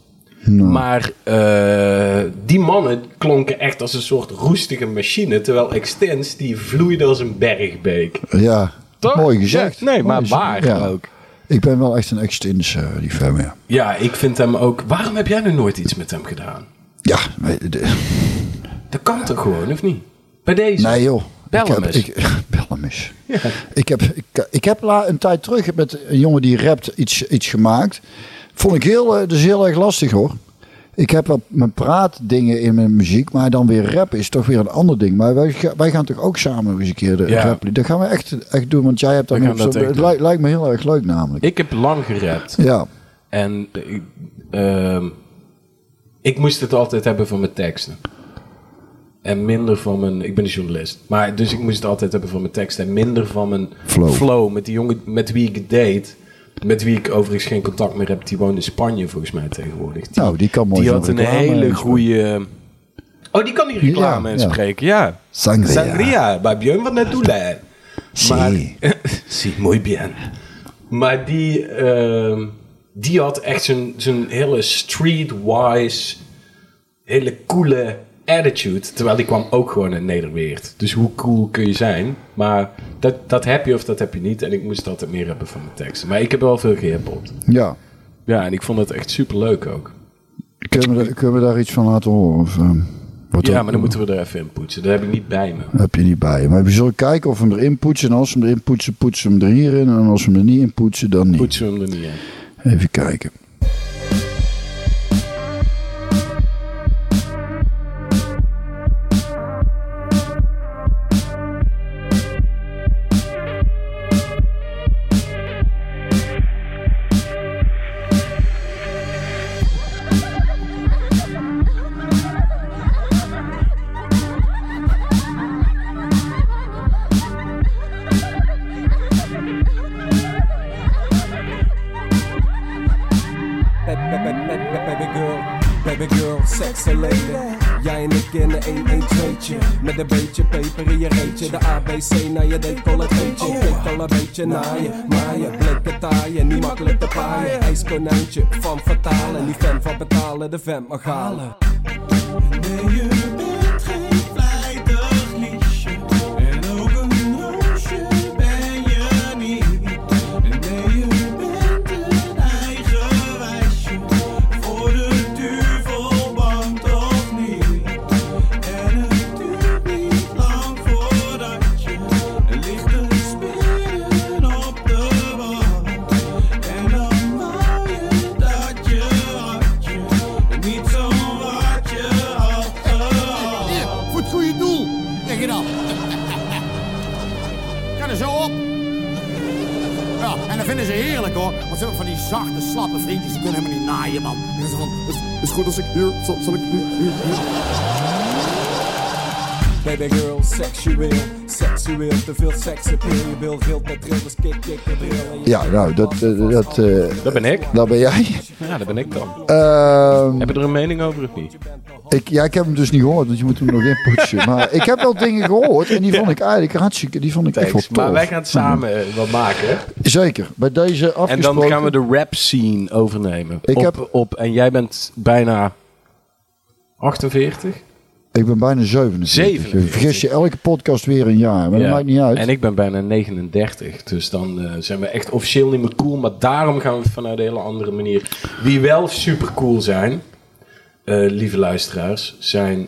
Maar eh, die mannen klonken echt als een soort roestige machine. Terwijl Extens, die vloeide als een bergbeek. Ja, Toch? mooi gezegd. Ja, nee, Mooi maar gezegd. waar Ja. ook. Ik ben wel echt een extins eh liefhebber. Ja, Ja, ik vind hem ook... Waarom heb jij nu nooit iets met hem gedaan? ja de- Dat kan toch gewoon, of niet? Bij deze? nee joh. Bel ik hem heb, eens. ik, bel hem eens. Ik heb, ik, ik heb la, een tijd terug met een jongen die rapt iets, iets gemaakt. Vond ik heel, eh, dus heel erg lastig hoor. Ik heb wel mijn praatdingen in mijn muziek, maar dan weer rappen is toch weer een ander ding. Maar wij, wij gaan toch ook samen eens een keer de Ja. rap. Dat gaan we echt, echt doen, want jij hebt dan dat zo- Het lijkt, lijkt me heel erg leuk namelijk. Ik heb lang gerapt. ja, En ik, ehm, ik moest het altijd hebben van mijn teksten. En minder van mijn... Ik ben een journalist. Maar dus ik moest het altijd hebben van mijn teksten. En minder van mijn Flow. Met die jongen met wie ik deed. Met wie ik overigens geen contact meer heb. Die woont in Spanje volgens mij tegenwoordig. Die, nou die kan mooi die had een hele goede... Oh, die kan die reclame Ja, ja. inspreken, ja. Sangria. Sangria, bij Björn van Nettoulin. Sí. Maar, sí, muy bien. Maar die, ehm, die had echt zijn, zijn hele streetwise, hele coole attitude. Terwijl die kwam ook gewoon uit Nederweert. Dus hoe cool kun je zijn? Maar dat, dat heb je of dat heb je niet. En ik moest altijd meer hebben van mijn teksten. Maar ik heb wel veel gehippopt. Ja. Ja, en ik vond het echt super leuk ook. Kunnen we, kunnen we daar iets van laten horen? Of, ehm, Ja, maar dan moeten we er even in poetsen. Dat heb ik niet bij me. heb je niet bij je. Maar we zullen kijken of we hem erin poetsen. En als we hem erin poetsen, poetsen we hem er hierin. En als we hem er niet in poetsen, dan niet. Poetsen we hem er niet in. Even kijken. De ABC naar je decolleteetje. Klinkt al een beetje naar je. Maar je blikken taaien, niet makkelijk te paaien. IJskonijntje van vertalen. Die fan van betalen, de vent mag halen. Nee, seksueel, seksueel, te veel seksappeal. Je wil met trillers, kick, kick, de bril. Ja, nou, dat, eh, dat, eh, Dat ben ik. dat ben jij. Ja, dat ben ik dan. Ehm, Heb je er een mening over of niet? ik, ja, ik heb hem dus niet gehoord, want je moet hem nog inpoetsen. Maar ik heb wel dingen gehoord en die vond ik eigenlijk hartstikke, die vond ik echt wel tof. Maar wij gaan het samen eh, wat maken. Zeker, bij deze En afgesproken. dan gaan we de rap scene overnemen. Ik op, heb- op, en jij bent bijna 48? Ik ben bijna 47. 47. Vergis je elke podcast weer een jaar, maar Ja. dat maakt niet uit. En ik ben bijna 39. Dus dan eh, zijn we echt officieel niet meer cool. Maar daarom gaan we het vanuit een hele andere manier. Wie wel super cool zijn, eh, lieve luisteraars, zijn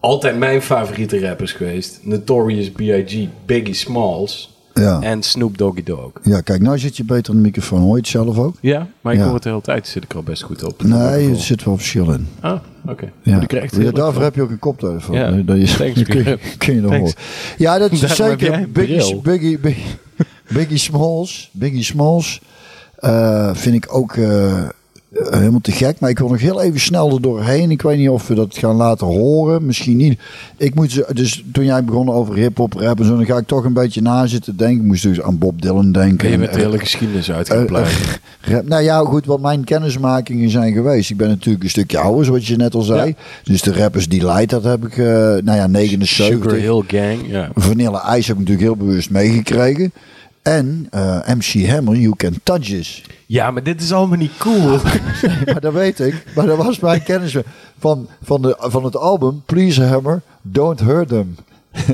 altijd mijn favoriete rappers geweest. Notorious B.I.G., Biggie Smalls Ja. en Snoop Doggy Dogg. ja, kijk, nou zit je beter aan de microfoon. Hoor je het zelf ook? Ja, maar ik Ja. hoor het de hele tijd. Zit ik er al best goed op. Nee, er zit wel verschil in. Ah, oké. Ja. Daarvoor van. heb je ook een koptelefoon. Ja, Dat je, thanks, kun, je, kun je nog horen. Ja, dat is Daarom zeker Biggie. Biggie, Biggie, Biggie Smalls. Biggie Smalls eh, vind ik ook eh, helemaal te gek. Maar ik wil nog heel even snel er doorheen. Ik weet niet of we dat gaan laten horen. Misschien niet. Ik moet ze, dus toen jij begon over hip-hop, rap en zo, dan ga ik toch een beetje na zitten denken. Ik moest dus aan Bob Dylan denken. Je bent de hele geschiedenis eh, uitgepleid. eh, rap. Nou ja, goed, wat mijn kennismakingen zijn geweest. Ik ben natuurlijk een stukje ouder, zoals je net al zei. Dus de rappers die Light, dat heb ik, eh, nou ja, 79. Sugar Hill Gang, ja. Vanilla Ice heb ik natuurlijk heel bewust meegekregen. En eh, MC Hammer, You Can Touch This. Ja, maar dit is allemaal niet cool. maar dat weet ik. Maar dat was mijn kennis van, van, de, van het album Please Hammer, Don't Hurt Them.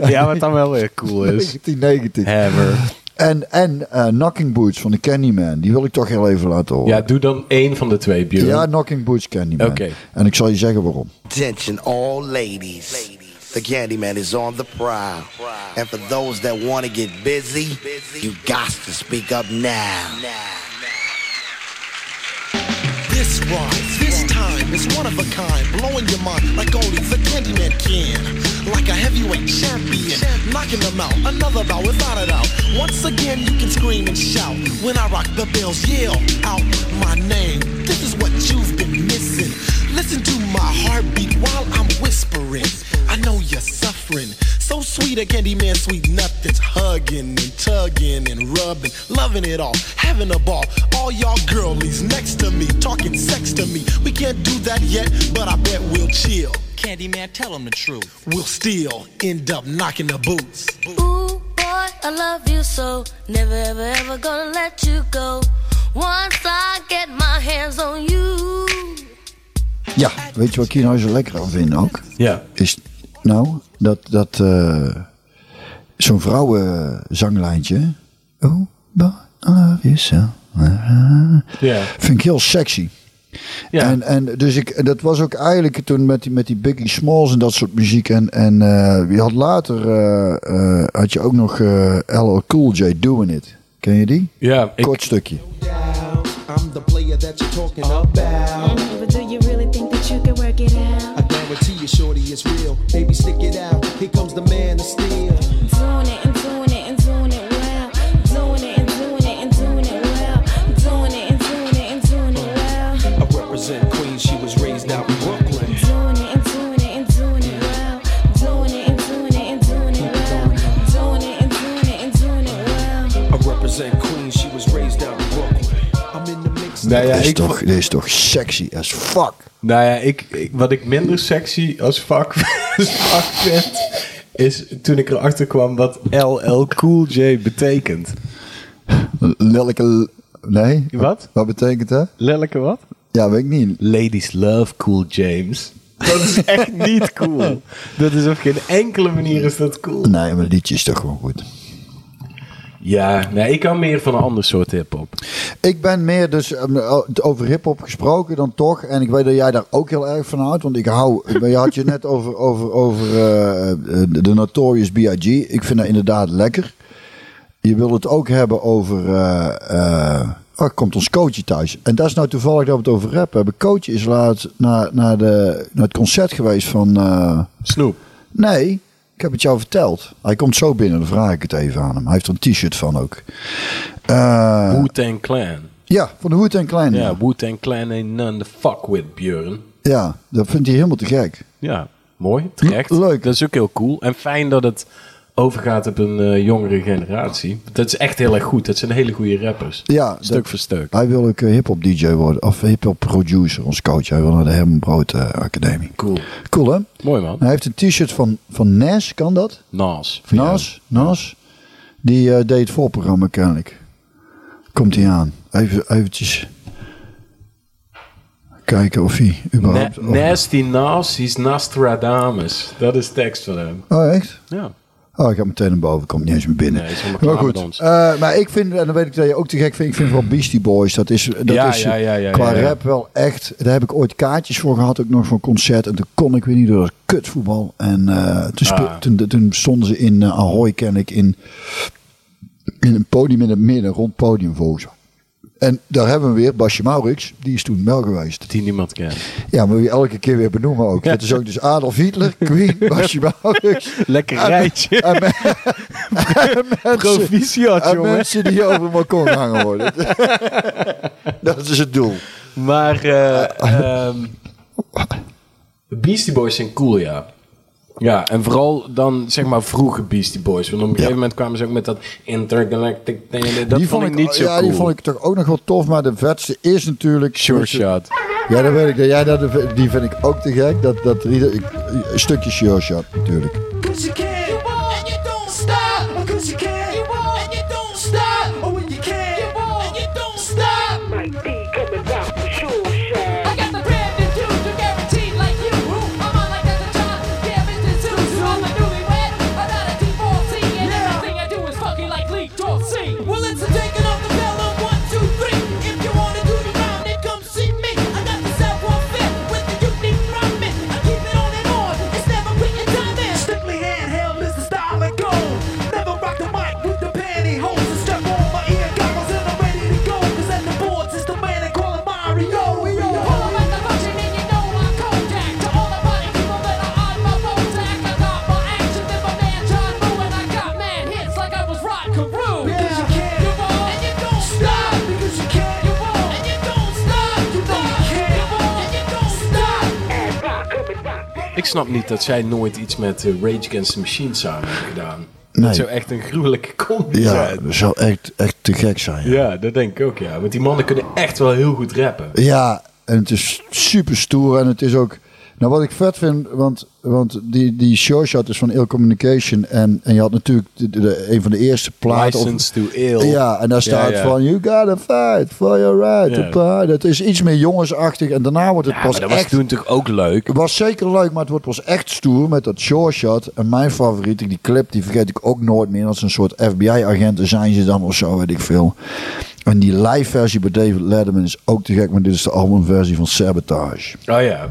ja, wat dan wel weer cool is. 1990. Hammer. En, en eh, Knocking Boots van de Candyman. Die wil ik toch heel even laten horen. Ja, doe dan één van de twee, Björn. Ja, Knocking Boots Candyman. Oké. En ik zal je zeggen waarom. Attention, all ladies. The Candyman is on the prowl. And for those that want to get busy, you got to speak up now. This rhyme, this time is one of a kind, blowing your mind like only the Candyman can. Like a heavyweight champion, knocking them out, another bout without a doubt. Once again, you can scream and shout when I rock the bells, yell out my name. This is what you've. Listen to my heartbeat while I'm whispering. I know you're suffering. So sweet, a candy man, sweet nothings. Hugging and tugging and rubbing, loving it all, having a ball. All y'all girlies next to me, talking sex to me. We can't do that yet, but I bet we'll chill. Candyman, tell them the truth. We'll still end up knocking the boots. Ooh, boy, I love you so. Never, ever, ever gonna let you go. Once I get my hands on you. Ja, weet je wat ik hier nou zo lekker aan vind ook? Ja. Is nou dat, dat eh, zo'n vrouwenzanglijntje. Oh, but I love you so. Ja. Vind ik heel sexy. Ja. En, en dus ik, dat was ook eigenlijk toen met die, met die Biggie Smalls en dat soort muziek. En, en eh, je had later eh, eh, had je ook nog eh LL Cool J Doing It. Ken je die? Ja, ik, Kort stukje. I'm the player that you're talking about. Guarantee you, shorty, it's real. Baby, stick it out. Here comes the man nou ja, Dit is, ik, toch, dit is toch sexy as fuck. nou ja ik, ik- wat ik minder sexy als als vak vind, is toen ik erachter kwam wat LL Cool J betekent. Lelijke... Nee? Wat? Wat betekent dat? Lelijke wat? Ja, weet ik niet. Ladies love Cool James. Dat is echt niet cool. Dat is op geen enkele manier is dat cool. Nee, maar het liedje is toch gewoon goed. Ja, nee, ik hou meer van een ander soort hip-hop. Ik ben meer dus um, over hip-hop gesproken dan toch. En ik weet dat jij daar ook heel erg van houdt. Want ik hou. Je had je net over, over, over eh, de de Notorious B.I.G. Ik vind dat inderdaad lekker. Je wil het ook hebben over. eh eh, oh, komt ons coachje thuis. En dat is nou toevallig dat we het over rap hebben. Coachje is laat naar, naar, de, naar het concert geweest van. eh, Snoep. Nee, ik heb het jou verteld. Hij komt zo binnen, dan vraag ik het even aan hem. Hij heeft er een t-shirt van ook. Eh, Wu-Tang Clan. ja, van de Hoed en Klein. Ja, Wu-Tang Clan ain't none to fuck with, Björn. Ja, dat vindt hij helemaal te gek. Ja, Mooi, terecht. Leuk. Dat is ook heel cool. En fijn dat het overgaat op een eh, jongere generatie. Dat is echt heel erg goed. Dat zijn hele goede rappers. Ja, Stuk dat- voor stuk. Hij wil ook eh, hip-hop DJ worden. Of hip-hop producer, ons coach. Hij wil naar de Herman Brood eh, Academie. Cool. Cool, hè? Mooi man. Hij heeft een t-shirt van, van Nas, kan dat? Nas. Nas, Nas. Die deed het voorprogramma kennelijk. Komt hij aan. Even eventjes kijken of hij Na überhaupt... of- Nasty Nas, he's Nostradamus. Dat is tekst van hem. oh, echt? Ja. Oh, ik ga meteen naar boven. Komt niet eens meer binnen. Nee, maar goed. eh, maar ik vind, en dan weet ik dat je ook te gek vindt, ik vind wel Beastie Boys. Dat is, dat Ja, is ja, ja, ja, qua rap wel echt. Daar heb ik ooit kaartjes voor gehad, ook nog voor een concert. En toen kon ik weer niet door dat kutvoetbal. En eh, toen, Ah. toen, toen stonden ze in eh, Ahoy, ken ik, in, in een podium in het midden, rond podium volgens mij. En daar hebben we weer Basje Maurits, die is toen wel geweest. Die niemand kent. Ja, maar we elke keer weer benoemen ook. Dat is ook dus Adolf Hitler, Queen, Basje Maurits. Lekker En- rijtje. En, me- en mensen, Proficiat, en jongen. mensen die over het balkon hangen worden. dat is het doel. Maar eh ehm, de Beastie Boys zijn cool, ja. Ja, en vooral dan zeg maar vroege Beastie Boys. Want op een gegeven moment kwamen ze ook met dat intergalactic... ding. Dat die vond ik niet zo ja, cool. die vond ik toch ook nog wel tof. Maar de vetste is natuurlijk... Sure Shot. Ja, dat weet ik. Dat jij dat, die vind ik ook te gek. Dat, dat, een stukje Sure Shot natuurlijk. Niet dat zij nooit iets met eh, Rage Against the Machine samen hebben gedaan. Nee. Dat zou echt een gruwelijke combi Ja, zijn. dat zou echt, echt te gek zijn. Ja. Ja, dat denk ik ook, ja. Want die mannen kunnen echt wel heel goed rappen. Ja, en het is super stoer. En het is ook. Nou, wat ik vet vind, want, want die, die show shot is van Ill Communication. En, en je had natuurlijk de, de- een van de eerste platen. of- License to Ill. Ja, en daar staat Ja, ja. van: You gotta fight for your right Ja. to party. Dat is iets meer jongensachtig. En daarna wordt het pas maar dat was echt. toen toch ook leuk? Het was zeker leuk, maar het wordt pas echt stoer met dat short shot. En mijn favoriet, die clip, die vergeet ik ook nooit meer. Dat is een soort FBI-agenten zijn ze dan of zo, weet ik veel. En die live versie bij David Letterman is ook te gek, maar dit is de albumversie van Sabotage. Oh ja.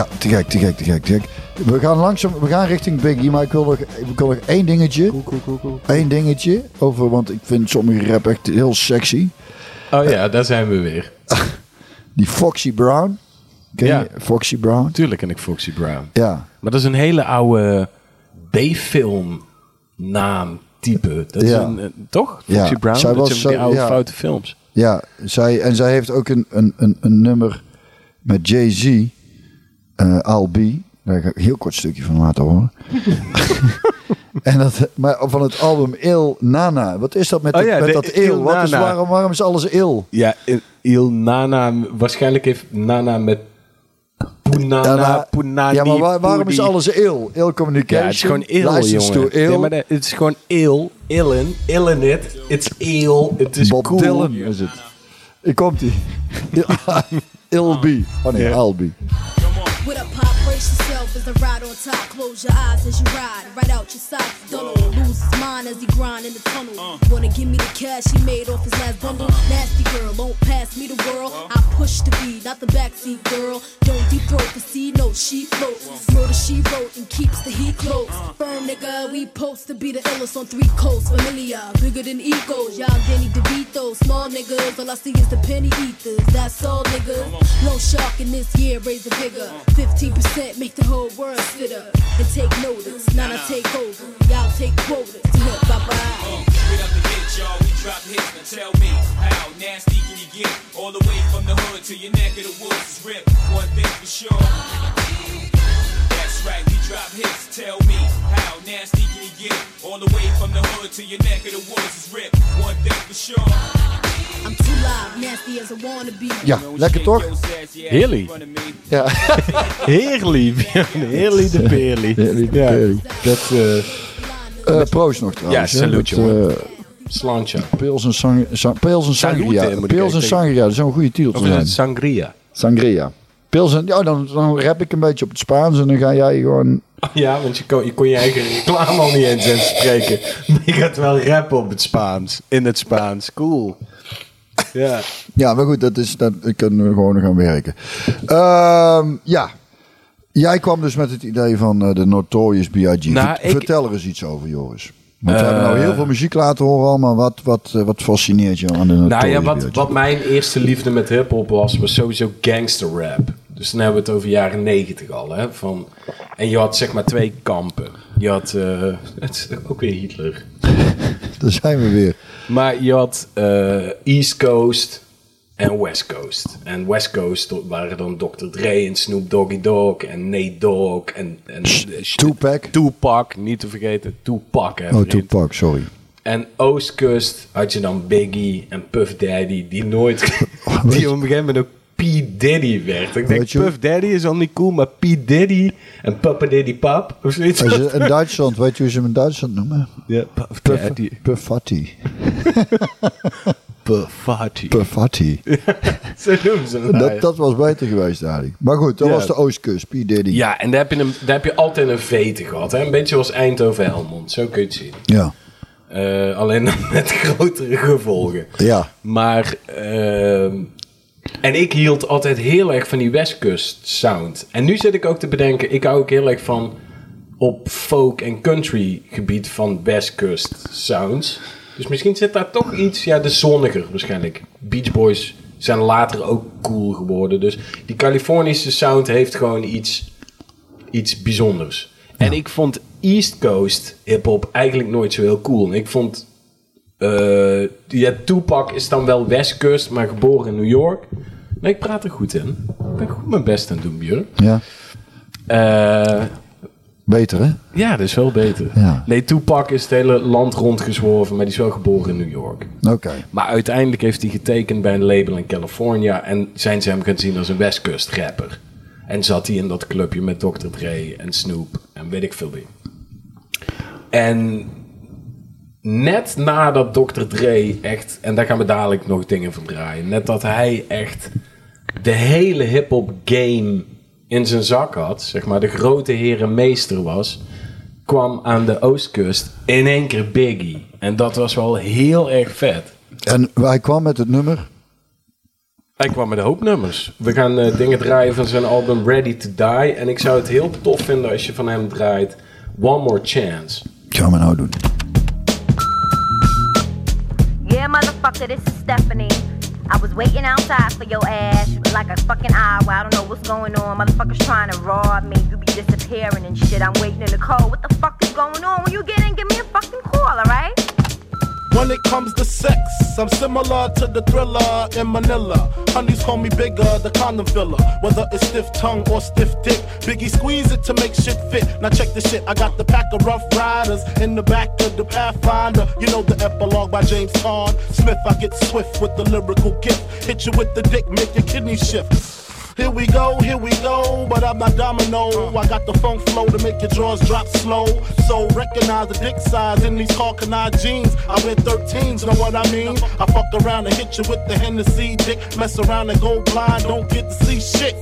Ja, te gek, te gek, te gek, te gek. We gaan langzaam, we gaan richting Biggie, maar ik wil nog, ik wil nog één dingetje. Eén dingetje over, want ik vind sommige rap echt heel sexy. Oh ja, daar zijn we weer. Die Foxy Brown. Ken Ja. je Foxy Brown? Tuurlijk ken ik Foxy Brown. Ja. Maar dat is een hele oude B-film naam type. Dat is Ja. een, een- toch? Ja, Foxy Brown? zij dat was zijn die oude ja. foute films. Ja, zij, en zij heeft ook een, een, een, een nummer met Jay-Z, eh I'll Be. Daar ga ik een heel kort stukje van laten horen. en dat, maar van het album Il Nana. Wat is dat met, Oh dat, ja, met de dat Il Il? Wat is, Nana. waarom, waarom is alles Il? Ja, Il Nana, waarschijnlijk heeft Nana met Punana, Punani, ja, maar waar- waarom is alles il? Il communication. Ja, het is gewoon ill, license jongen. to ill. Nee, maar de- het is gewoon ill, illen, illen it. It's ill, het is Bob cool. Dylan is het. Hier komt ie. Il B. Oh nee, I'll be. With a pop, brace yourself as I ride on top. Close your eyes as you ride, right out your socks. Don't lose his mind as he grind in the tunnel. Uh. Wanna give me the cash he made off his last bundle? Uh-huh. Nasty girl, won't pass me the world. I push the beat, not the backseat girl. Don't deep throat the sea, no she floats. Murder she wrote and keeps the heat close. Uh-huh. Firm nigga, we post to be the illest on three coasts. Familiar, bigger than egos. Y'all Danny DeVito, small niggas. All I see is the penny eaters. That's all niggas. No shark in this year, raise the bigger. Uh-huh. 15% make the whole world sit up and take notice. Now I take over. Y'all take quotas. Bye bye. Straight up the hit, y'all, we drop hits. Now tell me, how nasty can you get? All the way from the hood to your neck of the woods is ripped. One thing for sure. That's right, we drop hits. Tell me, how nasty can you get? All the way from the hood to your neck of the woods is ripped. One thing for sure. I'm too loud, nasty as I wanna be. Ja, lekker toch? Heerlijk. Ja. Heerlijk. Heerlijk de Peerly. Heerlijk de Ja, Peerly. Dat, eh Eh, proost nog trouwens. Ja, hè, salut, met, jongen. eh, Slantje. Pils en, sang, sang- Pils en Salute, Sangria. ik Pils en Sangria, dat zou een goede titel Of is het Sangria? Sangria. Pils en... Ja, dan, dan rap ik een beetje op het Spaans en dan ga jij gewoon... Ja, want je kon, je kon je eigen reclame al niet eens inspreken. Maar je gaat wel rappen op het Spaans. In het Spaans. Cool. Ja. Ja, maar goed, dat is, dat ik kunnen we gewoon gaan werken. Ehm, ja. Jij kwam dus met het idee van eh, de Notorious B.I.G. Nou, ik- Vertel er eens iets over, Joris. Want we hebben nou Eh. heel veel muziek laten horen al, maar wat, wat, eh, wat fascineert je aan de Nou ja, wat, wat mijn eerste liefde met hip-hop was, was sowieso gangster rap. Dus dan hebben we het over jaren negentig al. Hè? Van, en je had zeg maar twee kampen. Je had, eh, het is ook weer Hitler. Daar zijn we weer. Maar je had East Coast en West Coast. En West Coast waren dan Dr. Dre en Snoop Doggy Dogg en Nate Dogg en, en Tupac. Tupac, niet te vergeten. Tupac, hè, Oh. Tupac, sorry. En Oostkust had je dan Biggie en Puff Daddy, die nooit, die op een gegeven moment ook P. Diddy werd. Ik denk, Puff Daddy is al niet cool, maar P. Diddy en Papa Diddy Pap, of zoiets. Als je in Duitsland, weet je hoe ze hem in Duitsland noemen? Ja, Puff Puff- Daddy. Puffatti. Puffatti. Zo noemen ze. Dat, dat was beter geweest eigenlijk. Maar goed, dat Ja. was de Oostkust, P. Diddy. Ja, en daar heb, je een, daar heb je altijd een vete gehad. Hè? Een beetje zoals Eindhoven-Helmond, zo kun je het zien. Ja. Eh, alleen dan met grotere gevolgen. Ja. Maar, ehm, en ik hield altijd heel erg van die Westkust sound. En nu zit ik ook te bedenken, ik hou ook heel erg van op folk en country gebied van Westkust sounds. Dus misschien zit daar toch iets, ja, de zonniger waarschijnlijk. Beach Boys zijn later ook cool geworden. Dus die Californische sound heeft gewoon iets, iets bijzonders. En ik vond East Coast hip-hop eigenlijk nooit zo heel cool. En ik vond eh ja, Tupac is dan wel Westkust, maar geboren in New York. Nee, ik praat er goed in. Ik ben goed mijn best aan het doen, Björn. Ja. Eh, Beter, hè? ja, dat is wel beter. Ja. Nee, Tupac is het hele land rondgezworven, maar die is wel geboren in New York. Oké. Maar uiteindelijk heeft hij getekend bij een label in California en zijn ze hem gaan zien als een Westkust rapper. En zat hij in dat clubje met Dr. Dre en Snoop en weet ik veel wie. En net nadat Dr. Dre echt, en daar gaan we dadelijk nog dingen van draaien, net dat hij echt de hele hip-hop game in zijn zak had, zeg maar, de grote heren meester was, kwam aan de Oostkust in één keer Biggie. En dat was wel heel erg vet. En hij kwam met het nummer. Hij kwam met een hoop nummers. We gaan eh, dingen draaien van zijn album Ready to Die. En ik zou het heel tof vinden als je van hem draait One More Chance. Gaan we nou doen. Yeah, motherfucker, this is Stephanie. I was waiting outside for your ass like a fucking hour. I don't know what's going on. Motherfuckers trying to rob me. You be disappearing and shit. I'm waiting in the cold. What the fuck is going on? When you get in, give me a fucking call, alright? When it comes to sex, I'm similar to the thriller in Manila. Honeys call me bigger, the condom filler. Whether it's stiff tongue or stiff dick, Biggie squeeze it to make shit fit. Now check the shit, I got the pack of rough riders in the back of the Pathfinder. You know the epilogue by James Caan. Smith, I get swift with the lyrical gift. Hit you with the dick, make your kidney shift. Here we go, here we go, but I'm not domino. I got the funk flow to make your drawers drop slow. So recognize the dick size in these Hawkeye jeans. I wear 13s, know what I mean? I fuck around and hit you with the Hennessy dick. Mess around and go blind, don't get to see shit.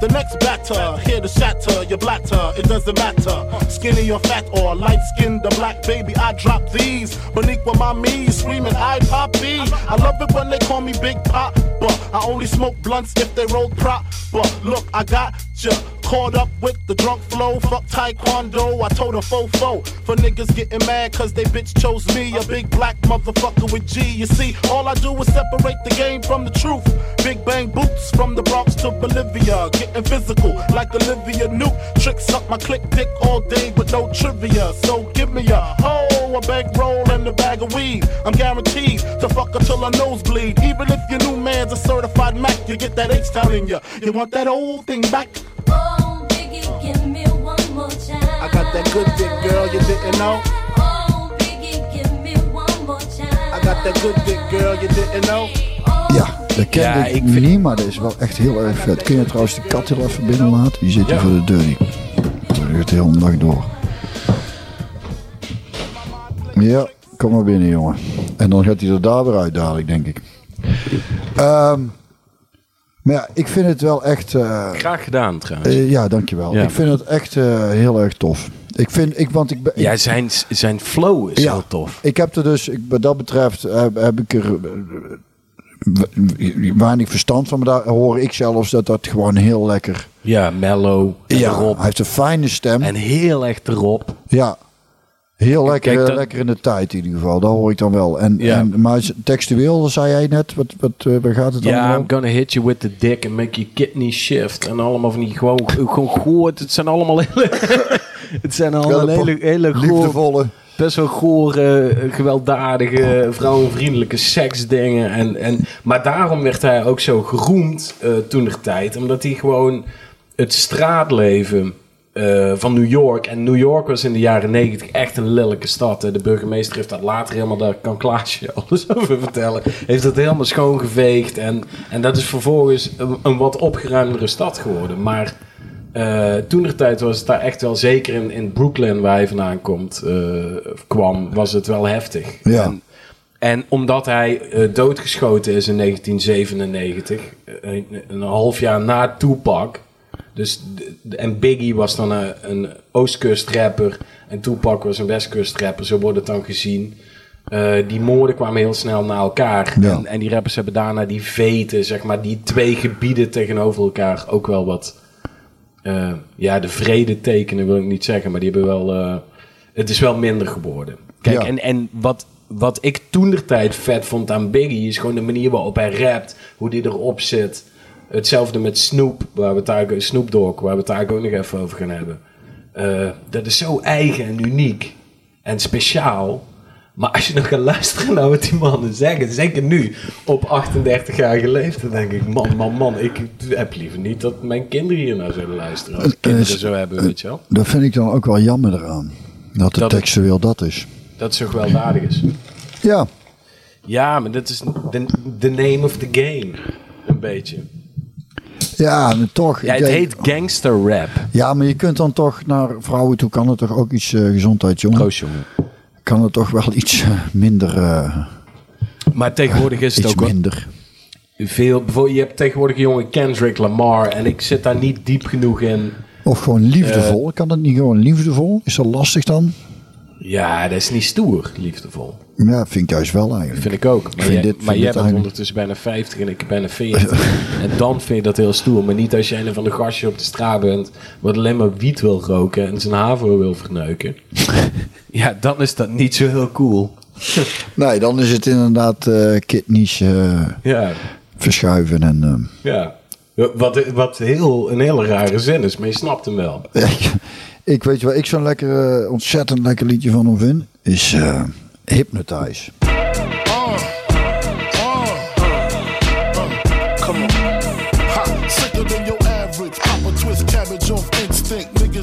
The next batter, here to shatter your blatter, it doesn't matter. Skinny or fat or light skinned or black, baby, I drop these. Boniqua mommy, screaming, I poppy. I love it when they call me Big Pop, but I only smoke blunts if they roll prop. But look, I got ya caught up with the drunk flow. Fuck taekwondo, I told a fofo for niggas getting mad cause they bitch chose me, a big black motherfucker with G. You see, all I do is separate the game from the truth. Big bang boots from the Bronx to Bolivia, getting physical like Olivia Newt. Tricks up my click dick all day with no trivia. So give me a hoe, a bankroll, and a bag of weed. I'm guaranteed to fuck until till her nose bleed. Even if your new man's a certified Mac, you get that H town in ya. You want that old thing back? Oh, I got that good dick, girl, you didn't know. Oh, Biggie, give me one more time. I got that good dick, girl, you didn't know. Ja, dat ken Ja, ik, ik niet, maar dat is wel echt heel erg vet. Kun je trouwens de kat heel even binnen laten? Die zit hier Ja. voor de deur. Die dat gaat de hele dag door. Ja, kom maar binnen, jongen. En dan gaat hij er daar weer uit dadelijk, denk ik. Ehm, maar ja, ik vind het wel echt... eh, Graag gedaan trouwens. eh, ja, dankjewel. Ja. Ik vind het echt eh, heel erg tof. Ik vind, ik, want ik ben... Ja, zijn, zijn flow is Ja. zo tof. Ik heb er dus, ik, wat dat betreft, heb, heb ik er weinig verstand van. Maar daar hoor ik zelfs dat dat gewoon heel lekker... Ja, mellow. Ja, erop. hij heeft een fijne stem. En heel echt erop. Ja, heel lekker, kijk, eh, dat- lekker in de tijd in ieder geval. Dat hoor ik dan wel. En, Ja. en, maar textueel, zei jij net, wat, wat, eh, waar gaat het dan Ja? I'm gonna hit you with the dick and make your kidney shift. En allemaal van die gewoon, gewoon goor. Het zijn allemaal hele... het zijn allemaal Hele hele, goor, Liefdevolle. best wel gore, gewelddadige, vrouwenvriendelijke seksdingen. En, en, maar daarom werd hij ook zo geroemd eh toen der tijd. Omdat hij gewoon het straatleven eh, van New York... En New York was in de jaren negentig echt een lelijke stad. hè. De burgemeester heeft dat later helemaal... Daar kan Klaasje alles over vertellen. Heeft dat helemaal schoongeveegd. En, en dat is vervolgens een, een wat opgeruimdere stad geworden. Maar... Eh toen de tijd was het daar echt wel, zeker in, in Brooklyn, waar hij vandaan komt, eh, kwam, was het wel heftig. Ja. En, en omdat hij doodgeschoten is in 1997, eh, een, een half jaar na Tupac. Dus, en Biggie was dan een, een Oostkust rapper en Tupac was een Westkust rapper, zo wordt het dan gezien. Eh, die moorden kwamen heel snel na elkaar. Ja. En, en die rappers hebben daarna die veten, zeg maar, die twee gebieden tegenover elkaar ook wel wat eh, ja, de vrede tekenen wil ik niet zeggen, maar die hebben wel. eh, het is wel minder geworden. Kijk, Ja. en, en wat, wat ik toen de tijd vet vond aan Biggie is gewoon de manier waarop hij rapt, hoe die erop zit. Hetzelfde met Snoop, waar we het eigenlijk, Snoop Dogg, waar we het eigenlijk ook nog even over gaan hebben. Eh, dat is zo eigen en uniek en speciaal. Maar als je nog gaat luisteren naar wat die mannen zeggen, zeker nu op 38-jarige leeftijd, denk ik, man, man, man, ik heb liever niet dat mijn kinderen hier naar zullen luisteren. Als kinderen zo hebben, weet je wel. Dat vind ik dan ook wel jammer eraan. Dat het Dat het- textueel dat is. Dat zo gewelddadig is. Ja, Ja, maar dat is de, de name of the game. Een beetje. Ja, maar toch. Ja, het heet gangster rap. Ja, maar je kunt dan toch naar vrouwen toe, kan het toch ook iets eh gezondheid, jongen? Proost, jongen. Kan het toch wel iets eh, minder, eh, Maar tegenwoordig is het ook minder. veel. Bijvoorbeeld, je hebt tegenwoordig een jongen Kendrick Lamar. En ik zit daar niet diep genoeg in. Of gewoon liefdevol. kan het niet gewoon liefdevol? Is dat lastig dan? Ja, dat is niet stoer, liefdevol. Ja, vind ik juist wel eigenlijk. Vind ik ook. Maar, vind jij, dit- maar vind jij dit bent eigenlijk- ondertussen bijna 50 en ik bijna 40. en dan vind je dat heel stoer. Maar niet als je een van de gastjes op de straat bent... wat alleen maar wiet wil roken en zijn haven wil verneuken. ja, dan is dat niet zo heel cool. Nee, dan is het inderdaad eh kidneys eh, Ja, verschuiven en... eh, ja. Wat, wat heel, een hele rare zin is, maar je snapt hem wel. Ik weet je waar ik zo'n lekker, uh, ontzettend lekker liedje van hem vind? Is uh, Hypnotize.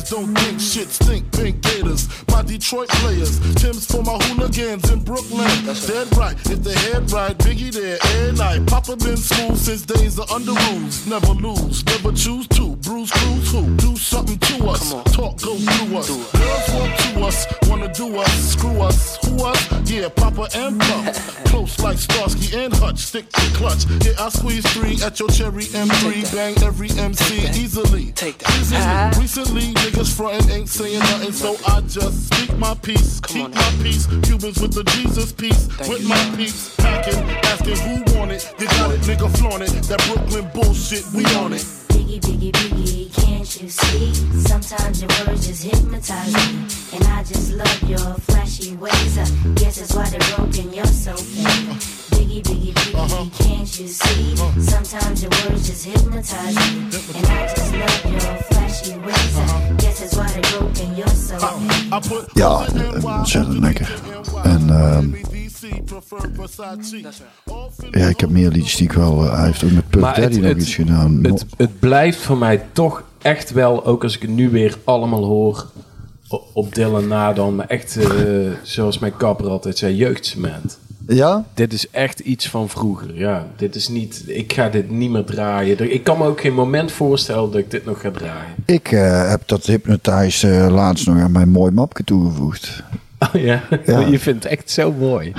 Don't think shit stink. Pink gators, my Detroit players. Tim's for my hooligans in Brooklyn. That's Dead right, if they head right, Biggie there every night. Papa been smooth since days of under rules. Never lose, never choose to. Bruise, cruise, who? Do something to us. Talk goes through us. Girls want to us, wanna do us, screw us, who us? Yeah, Papa and Pop. Close like Starsky and Hutch, stick to clutch. Yeah, I squeeze three at your cherry M3. Bang every MC easily. Take that. Recently, niggas frontin' ain't saying nothing, so I just speak my peace, keep my peace. Cubans with the Jesus peace, with my peace. Packing, asking who want it. You got it, nigga, flaunt it. That Brooklyn bullshit, we on it. Biggie, biggie, biggie, can't you see? Sometimes your words just hypnotize me. And I just love your flashy ways. I guess that's why they're broken, you're so fake. Biggie, biggie, biggie, can't you see? Sometimes your words just hypnotize me. And I just love your flashy ways. I guess that's why they're broken, you're so fake. Ja, ontzettend lekker. En ehm, ja, ik heb meer liedjes die ik wel... eh, hij heeft ook met Puff Maar Daddy het- nog het- iets gedaan. Het, het blijft voor mij toch echt wel, ook als ik het nu weer allemaal hoor op Dylan na dan, maar echt eh, zoals mijn kapper altijd zei, jeugdcement. Ja? Dit is echt iets van vroeger, ja. Dit is niet, ik ga dit niet meer draaien. Ik kan me ook geen moment voorstellen dat ik dit nog ga draaien. Ik eh, heb dat Hypnotize eh, laatst nog aan mijn mooi mapje toegevoegd. Oh ja, Ja. je vindt het echt zo mooi.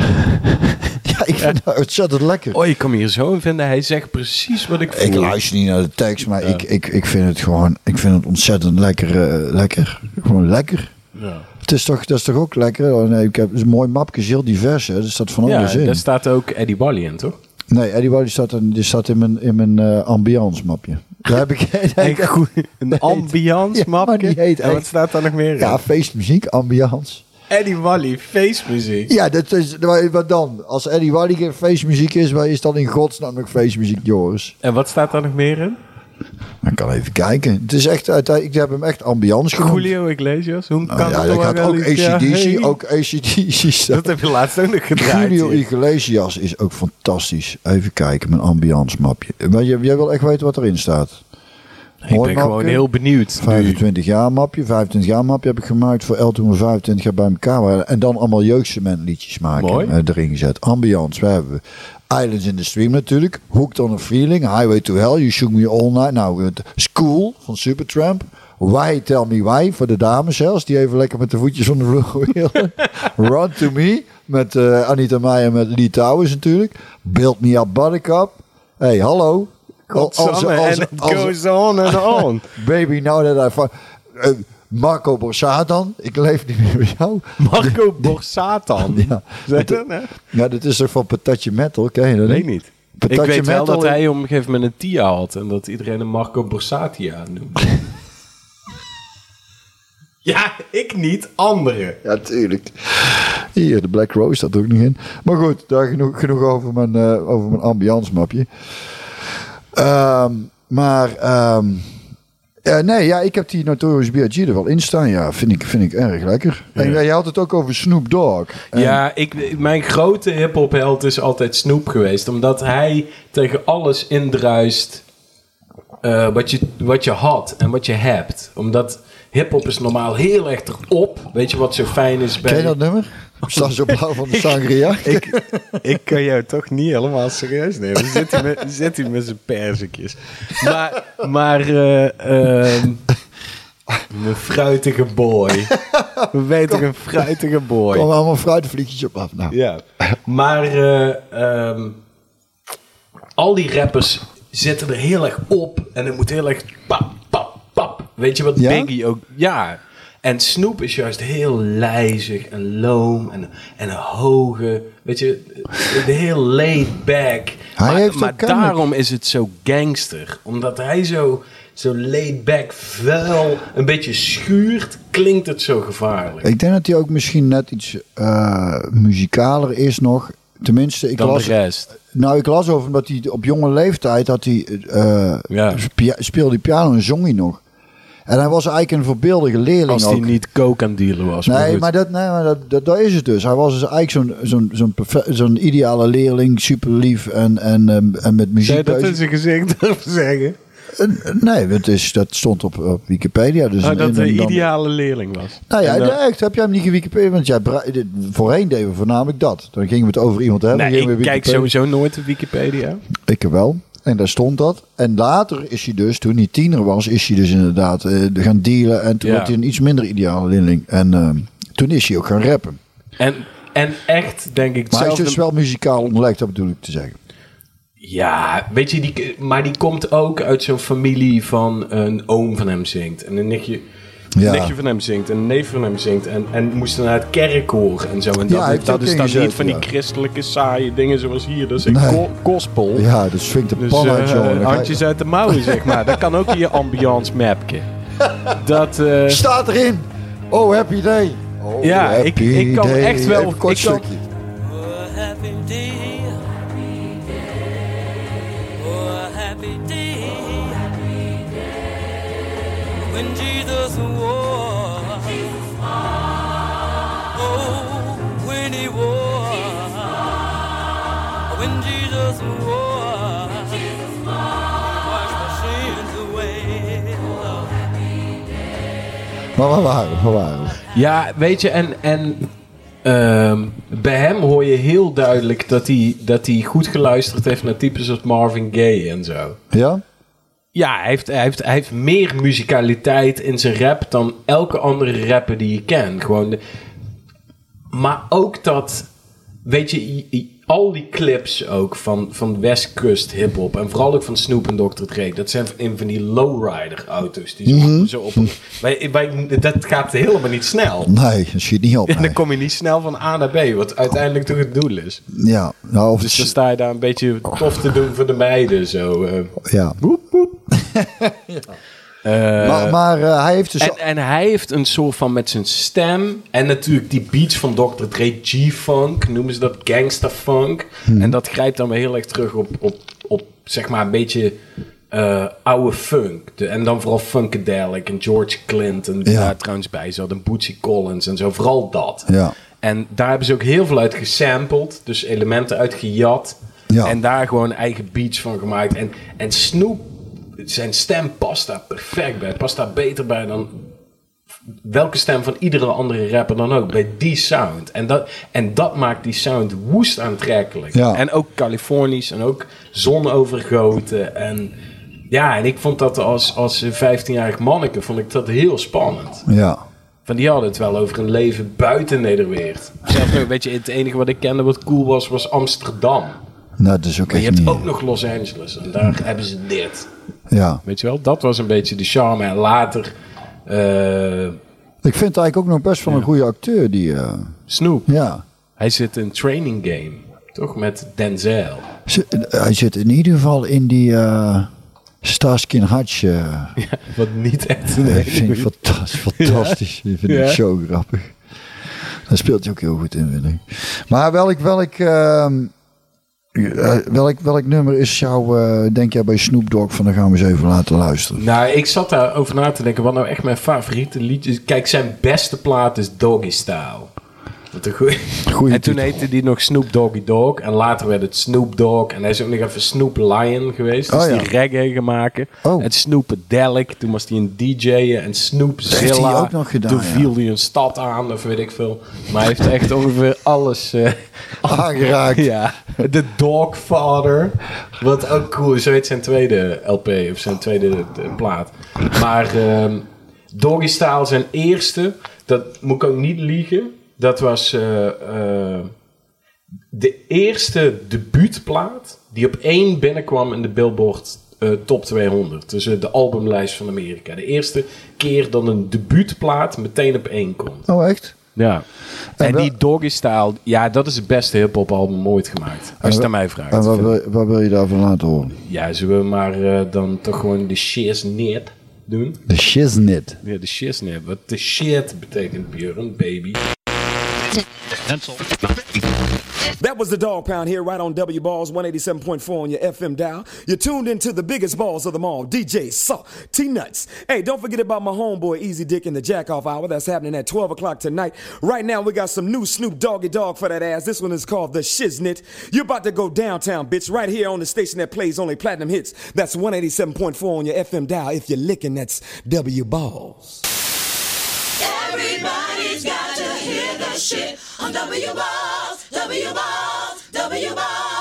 ja, ik vind dat ontzettend lekker. Oh, je kan hier zo in vinden. Hij zegt precies wat ik voel. Ik luister niet naar de tekst, maar Ja. ik, ik, ik vind het gewoon, ik vind het ontzettend lekker, eh, lekker. Gewoon lekker. Ja. Het is toch, dat is toch ook lekker? Oh, nee, ik heb een mooi mapje, heel divers, hè. Er staat van alles Ja, in. daar staat ook Eddie Wally in, toch? Nee, Eddie Wally staat, in- die staat in mijn, in mijn eh, ambiance mapje. Daar heb ik Een goed- een ambiance mapje? heet En wat staat daar nog meer in? Ja, feestmuziek, ambiance. Eddie Wally, feestmuziek. Ja, dat is, wat dan? Als Eddie Wally geen feestmuziek is, waar is dan in godsnaam nog feestmuziek, Joris? En wat staat daar nog meer in? Ik kan even kijken. Het is echt, ik heb hem echt ambiance genoemd. Julio Iglesias, hoe Nou kan ja, ik had ook? ACDC, ook ACDC. Dat heb je laatst ook nog gedraaid. Julio. Iglesias is ook fantastisch. Even kijken, mijn ambiance mapje. Maar jij, jij wil echt weten wat erin staat? Ik ben gewoon heel benieuwd. nu. 25 jaar mapje, 25 jaar mapje heb ik gemaakt voor El toen we 25 jaar bij elkaar. En dan allemaal jeugdcement liedjes maken. Mooi. eh, erin gezet. Ambiance, we hebben Islands in the Stream natuurlijk. Hooked on a Feeling, Highway to Hell, You Shook Me All Night. Nou, School van Supertramp. Why Tell Me Why voor de dames zelfs. Die even lekker met de voetjes onder de vloer willen. Run to Me met eh, Anita Meijer met Lee Towers natuurlijk. Build Me Up Buttercup. hey, hallo. And it goes on and on. Baby, now that I. Marco Borsato, ik leef niet meer bij jou. Marco Borsatan. Ja. Zeg dat, hè? Ja, dit is toch van Patatje Metal, ken je dat Weet niet. Ik Patatje weet wel dat hij op een gegeven moment een Tia had. En dat iedereen hem Marco Borsatia noemde. ja, ik niet, anderen. Ja, tuurlijk. Hier, de Black Rose staat ook nog in. Maar goed, daar genoeg, genoeg over mijn, eh, over mijn ambiance mapje. Ehm, maar, ehm, eh, nee, ja, ik heb die Notorious B.I.G. er wel in staan. Ja, vind ik, vind ik erg lekker. En jij had het ook over Snoop Dogg. En- Ja, ik, mijn grote hip-hop held is altijd Snoop geweest. Omdat hij tegen alles indruist eh, wat, je, wat je had en wat je hebt. Omdat hip-hop is normaal heel erg erop. Weet je wat zo fijn is bij. Ken je dat nummer? Zo blauw van de sangria. ik, ik kan jou toch niet helemaal serieus nemen. Dan zit hij met, zit hij met zijn perzikjes. Maar, maar eh, ehm, een fruitige boy. We weten een fruitige boy. Komen allemaal fruitvliegjes op af. Nou. Ja. Maar eh, ehm, al die rappers zitten er heel erg op. En het moet heel erg pap. Weet je wat Ja? Biggie ook... Ja. En Snoop is juist heel lijzig en loom en, en een hoge... Weet je, heel laid back. Hij maar heeft maar daarom is het zo gangster. Omdat hij zo, zo laid back, vuil, een beetje schuurt, klinkt het zo gevaarlijk. Ik denk dat hij ook misschien net iets eh, muzikaler is nog. Tenminste, ik Dan las, de rest. Nou, ik las over omdat hij op jonge leeftijd had hij, eh, speelde piano en zong hij nog. En hij was eigenlijk een voorbeeldige leerling Als hij niet coke aan dealen was. Nee, maar, dat, nee, maar dat, dat, dat is het dus. Hij was dus eigenlijk zo'n zo'n zo'n zo'n ideale leerling, super lief en, en, ehm, en met muziek dat in bezig. zijn gezicht durven zeggen? Nee, het is, dat stond op, op Wikipedia. Dus Oh, dat de een- dan- ideale leerling was. Nou ja, eh, nee, echt, heb jij hem niet gewikipedia? Want jij, voorheen deden we voornamelijk dat. Dan gingen we het over iemand hebben. nee, ik kijk sowieso nooit op Wikipedia. Ik wel. En daar stond dat. En later is hij dus, toen hij tiener was, is hij dus inderdaad eh, gaan dealen. En toen Ja. werd hij een iets minder ideale leerling. En eh, toen is hij ook gaan rappen. En, en echt, denk ik, Maar hij is dus wel muzikaal onderlegd, dat bedoel ik te zeggen. Ja, weet je, die, maar die komt ook uit zo'n familie van een oom van hem zingt. En een nichtje, Ja. een nichtje van hem zingt. En een neef van hem zingt. En, en moesten naar het kerkkoor en zo. En Ja, dat, dat is dan niet van die christelijke saaie dingen zoals hier. Dat is een Nee. gospel. Ja, dat swingt de Dus pan uit, eh, je- handjes uit de mouwen, zeg maar. Dat kan ook in je ambiance mapje. Dat, eh, Staat erin. Oh, happy day. Oh, Ja, ik- happy ik kan day. echt wel- Even een kort ik kan- Maar waar waren we? Waar waren we? Ja, weet je, en, en ehm, bij hem hoor je heel duidelijk dat hij, dat hij goed geluisterd heeft naar types als Marvin Gaye en zo. Ja? Ja, hij heeft, hij, heeft, hij heeft meer muzikaliteit in zijn rap dan elke andere rapper die je kent. Gewoon de- maar ook dat, weet je, al die clips ook van, van West Coast hip-hop en vooral ook van Snoop en Dr. Dre, dat zijn van, van die lowrider auto's. Die Mhm. zo op, wij, wij, dat gaat helemaal niet snel. Nee, dat schiet niet op. En nee. dan kom je niet snel van A naar B, wat uiteindelijk toch het doel is. Ja, nou, of Dus dan sta je daar een beetje tof te doen voor de meiden. Zo. eh. ja. maar maar eh, hij heeft dus... en, en hij heeft een soort van met zijn stem. En natuurlijk die beats van Dr. Dre, G-Funk, noemen ze dat gangsta funk. Hmm. En dat grijpt dan weer heel erg terug op, op, op zeg maar een beetje eh, oude funk. De, en dan vooral Funkadelic en George Clinton, die Ja. daar trouwens bij zat. En Bootsy Collins en zo, vooral dat. Ja. En daar hebben ze ook heel veel uit gesampled. Dus elementen uit gejat. Ja. En daar gewoon eigen beats van gemaakt. En, en Snoop, zijn stem past daar perfect bij. Past daar beter bij dan welke stem van iedere andere rapper dan ook. Bij die sound. En dat, en dat maakt die sound woest aantrekkelijk. Ja. En ook Californisch. En ook zonovergoten. En ja, en ik vond dat als, als 15-jarig manneke vond ik dat heel spannend. Ja. Van die hadden het wel over een leven buiten Nederweert. Zelfs nog, weet je, het enige wat ik kende wat cool was, was Amsterdam. Nou, dat is ook Maar je hebt niet... ook nog Los Angeles en daar hebben ze dit. Ja. Weet je wel, dat was een beetje de charme. En later, eh, Ik vind het eigenlijk ook nog best wel een goede acteur, die... eh, Snoop. Ja. Hij zit in Training Game, toch? Met Denzel. Hij zit in ieder geval in die eh Starsky Hutch. Ja, wat niet echt een dat hele vind ik goeie- fantastisch. fantastisch. Ik vind Ja. die show grappig. Daar speelt hij ook heel goed in, vind ik. Maar welk, welk, eh, welk, welk nummer is jou, eh, denk jij bij Snoop Dogg van dan gaan we eens even laten luisteren? Nou, ik zat daarover na te denken, wat nou echt mijn favoriete liedje is. Kijk, zijn beste plaat is Doggy Style. Wat een goeie. Goeie en toen titel. heette die nog Snoop Doggy Dogg. En later werd het Snoop Dogg. En hij is ook nog even Snoop Lion geweest. Dus Oh, ja. die reggae gaan maken. Oh. En Snoopedelic. Toen was hij een DJ'en. En Snoop Dat heeft hij ook nog gedaan, Toen viel hij een stad aan. Of weet ik veel. Maar hij heeft echt ongeveer alles... eh, Aangeraakt. ja. The Dogfather. Wat ook cool is. Zo heet zijn tweede LP. Of zijn tweede eh, plaat. Maar ehm Doggy Style zijn eerste. Dat moet ik ook niet liegen. Dat was eh, eh, de eerste debuutplaat die op één binnenkwam in de Billboard Top 200. Dus de albumlijst van Amerika. De eerste keer dat een debuutplaat meteen op één komt. Oh, echt? Ja. En En, wel- die Doggy Style, ja, dat is het beste hip-hop album ooit gemaakt. Als je het aan mij vraagt. En wat wil, wat wil je daarvan laten horen? Ja, zullen we maar eh, dan toch gewoon de shiznit doen? De Shiznit. Ja, de shiznit. Wat de shit betekent, Björn, baby. That was the dog pound here right on W Balls 187.4 on your FM dial. You're tuned into the biggest balls of them all, DJ Saw T Nuts. Hey, don't forget about my homeboy Easy Dick in the Jack Off Hour. That's happening at 12 o'clock tonight. Right now, we got some new Snoop Doggy Dog for that ass. This one is called The Shiznit. You're about to go downtown, bitch, right here on the station that plays only platinum hits. That's 187.4 on your FM dial. If you're licking, that's W Balls. Everybody's got to hear the shit on W Balls, W Balls, W Balls.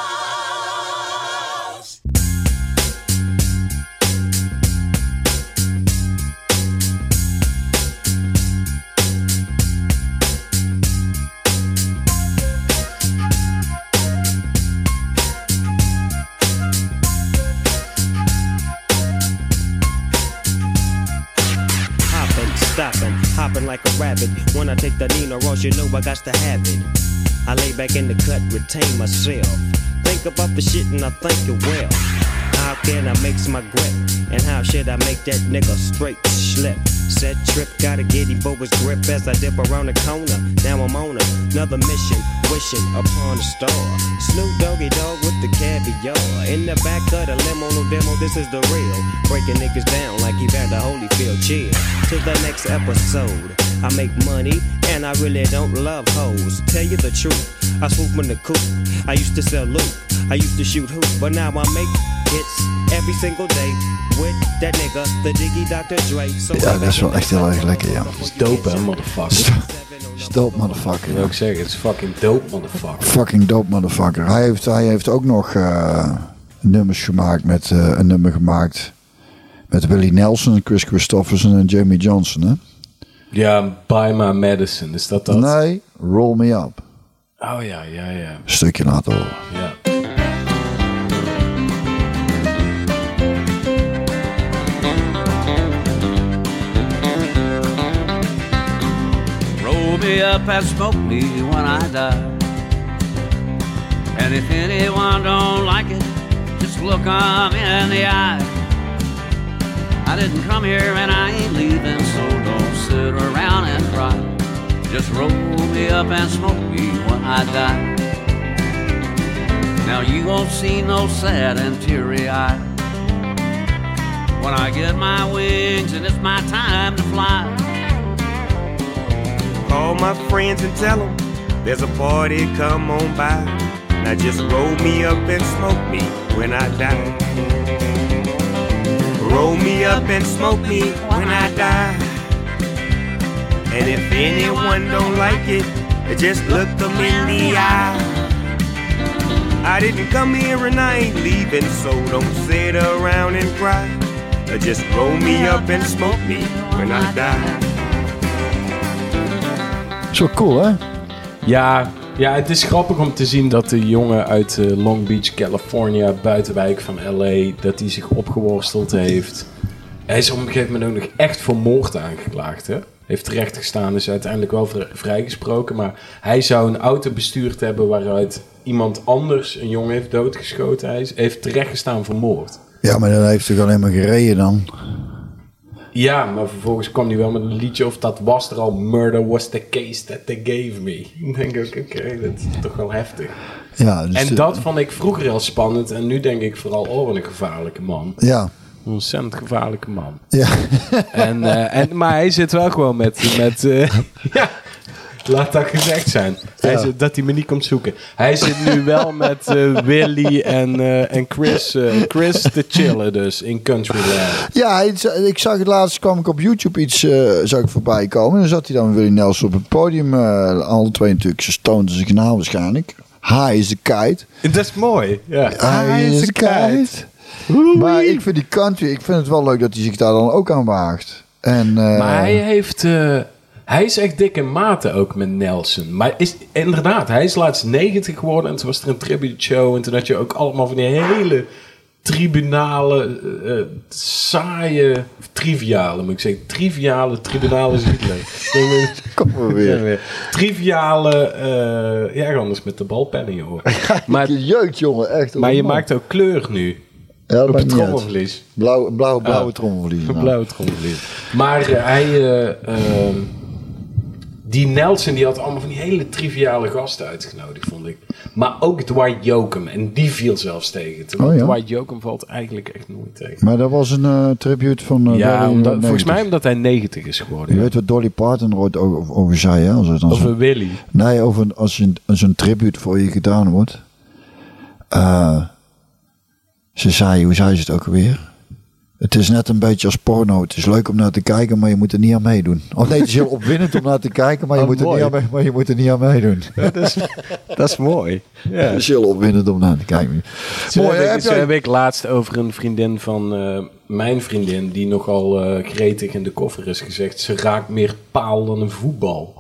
Hopping, stopping, hopping like a rabbit. When I take the Nina Ross, you know I got to have it. I lay back in the cut, retain myself. Think about the shit and I think it well. Can I mix my grip? And how should I make that nigga straight slip? Said trip, got a giddy for grip as I dip around the corner. Now I'm on another mission, wishing upon a star. Snoop Doggy Dog with the caviar. In the back of the limo, no demo, this is the real. Breaking niggas down like Evander Holyfield. Chill to the next episode. I make money and I really don't love hoes. Tell you the truth, I swoop in the coop. I used to sell loot, I used to shoot hoop, but now I make hits every single day with that nigga, the Diggy Dr. Dre. So Ja, dat is wel echt heel erg lekker, ja. is dope, hè, motherfucker. Is dope, motherfucker. wil ik zeggen, het is fucking dope, motherfucker. Fucking dope, motherfucker. Hij heeft, hij heeft ook nog eh, nummers gemaakt met eh, een nummer gemaakt met Willie Nelson, Chris Christofferson en Jamie Johnson, hè? Ja, Buy My Medicine, is dat dat? Nee, Roll Me Up. Oh ja, ja, ja. Een stukje laten horen. Ja. Roll me up and smoke me when I die. And if anyone don't like it, just look look 'em in the eye. I didn't come here and I ain't leaving, so don't sit around and cry. Just roll me up and smoke me when I die. Now you won't see no sad and teary eye. When I get my wings and it's my time to fly. Call my friends and tell them there's a party, come on by. Now just roll me up and smoke me when I die. Roll me up and smoke me when I die. And if anyone don't like it, just look them in the eye. I didn't come here and I ain't leaving, so don't sit around and cry. Just roll me up and smoke me when I die. Zo cool, hè? Ja, ja, het is grappig om te zien dat de jongen uit eh, Long Beach, California, buitenwijk van LA, dat hij zich opgeworsteld heeft. Hij is op een gegeven moment ook nog echt voor moord aangeklaagd, hè? Heeft terecht gestaan, is uiteindelijk wel vri- vrijgesproken. Maar hij zou een auto bestuurd hebben waaruit iemand anders een jongen heeft doodgeschoten. Hij is, heeft terecht gestaan voor moord. Ja, maar dan heeft hij alleen maar gereden dan. Ja, maar vervolgens kwam hij wel met een liedje of dat was er al. Murder was the case that they gave me. Ik denk ook, oké, dat is toch wel heftig. Ja, dus en de- dat vond ik vroeger heel spannend. En nu denk ik vooral, oh, wat een gevaarlijke man. Ja. Een ontzettend gevaarlijke man. Ja. En, eh, en, maar hij zit wel gewoon met... met eh, ja, laat dat gezegd zijn. Hij Ja. zit, dat hij me niet komt zoeken. Hij zit nu wel met eh, Willy en, eh, en Chris, eh, Chris te chillen dus in Countryland. Ja, hij- ik zag het laatst, kwam ik op YouTube iets eh zag ik voorbij komen. En dan zat hij dan met Willie Nelson op het podium. eh alle twee natuurlijk, ze stonden zijn kanaal waarschijnlijk. High is the kite. Dat is mooi. Ja. High is the kite. Maar ik vind die country, ik vind het wel leuk dat hij zich daar dan ook aan waagt. En, eh, Maar hij heeft... hij is echt dik in mate ook met Nelson. Maar is, inderdaad, hij is laatst 90 geworden. En toen was er een tribute show. En toen had je ook allemaal van die hele tribunale, eh, eh, saaie, triviale moet ik zeggen. Triviale tribunalen is Hitler. Kom maar weer. Triviale, eh, ja, anders met de balpennen, joh. Maar, jeugd, jongen, echt. maar je man. maakt ook kleur nu. Ja, dat op het niet trommelvlies. Blauw, blauw, blauwe Ah. trommelvlies. nou. Blauwe trommelvlies. Maar eh, hij... eh, ehm, die Nelson die had allemaal van die hele triviale gasten uitgenodigd, vond ik. Maar ook Dwight Yoakam. En die viel zelfs tegen. Terwijl Oh, ja? Dwight Yoakam valt eigenlijk echt nooit tegen. Maar dat was een eh, tribute van eh, ja, omdat, eh, volgens 90. mij omdat hij 90 is geworden. Je ja. weet wat Dolly Parton er ooit over, over zei, hè? Als het dan Over zo- Willy. Nee, over een- als een, als een tribute voor je gedaan wordt. Ze zei, hoe zei ze het ook alweer? Het is net een beetje als porno. Het is leuk om naar te kijken, maar je moet er niet aan meedoen. Of nee, het is heel opwindend om naar te kijken, maar je, Oh, moet, er mooi. niet aan, mee- maar je moet er niet aan meedoen. dat, is, dat is mooi. Ja. Het is heel opwindend om naar te kijken. Zo, Mooi, heb, ik, zo heb ik laatst over een vriendin van eh, mijn vriendin, die nogal eh gretig in de koffer is gezegd. Ze raakt meer paal dan een voetbal.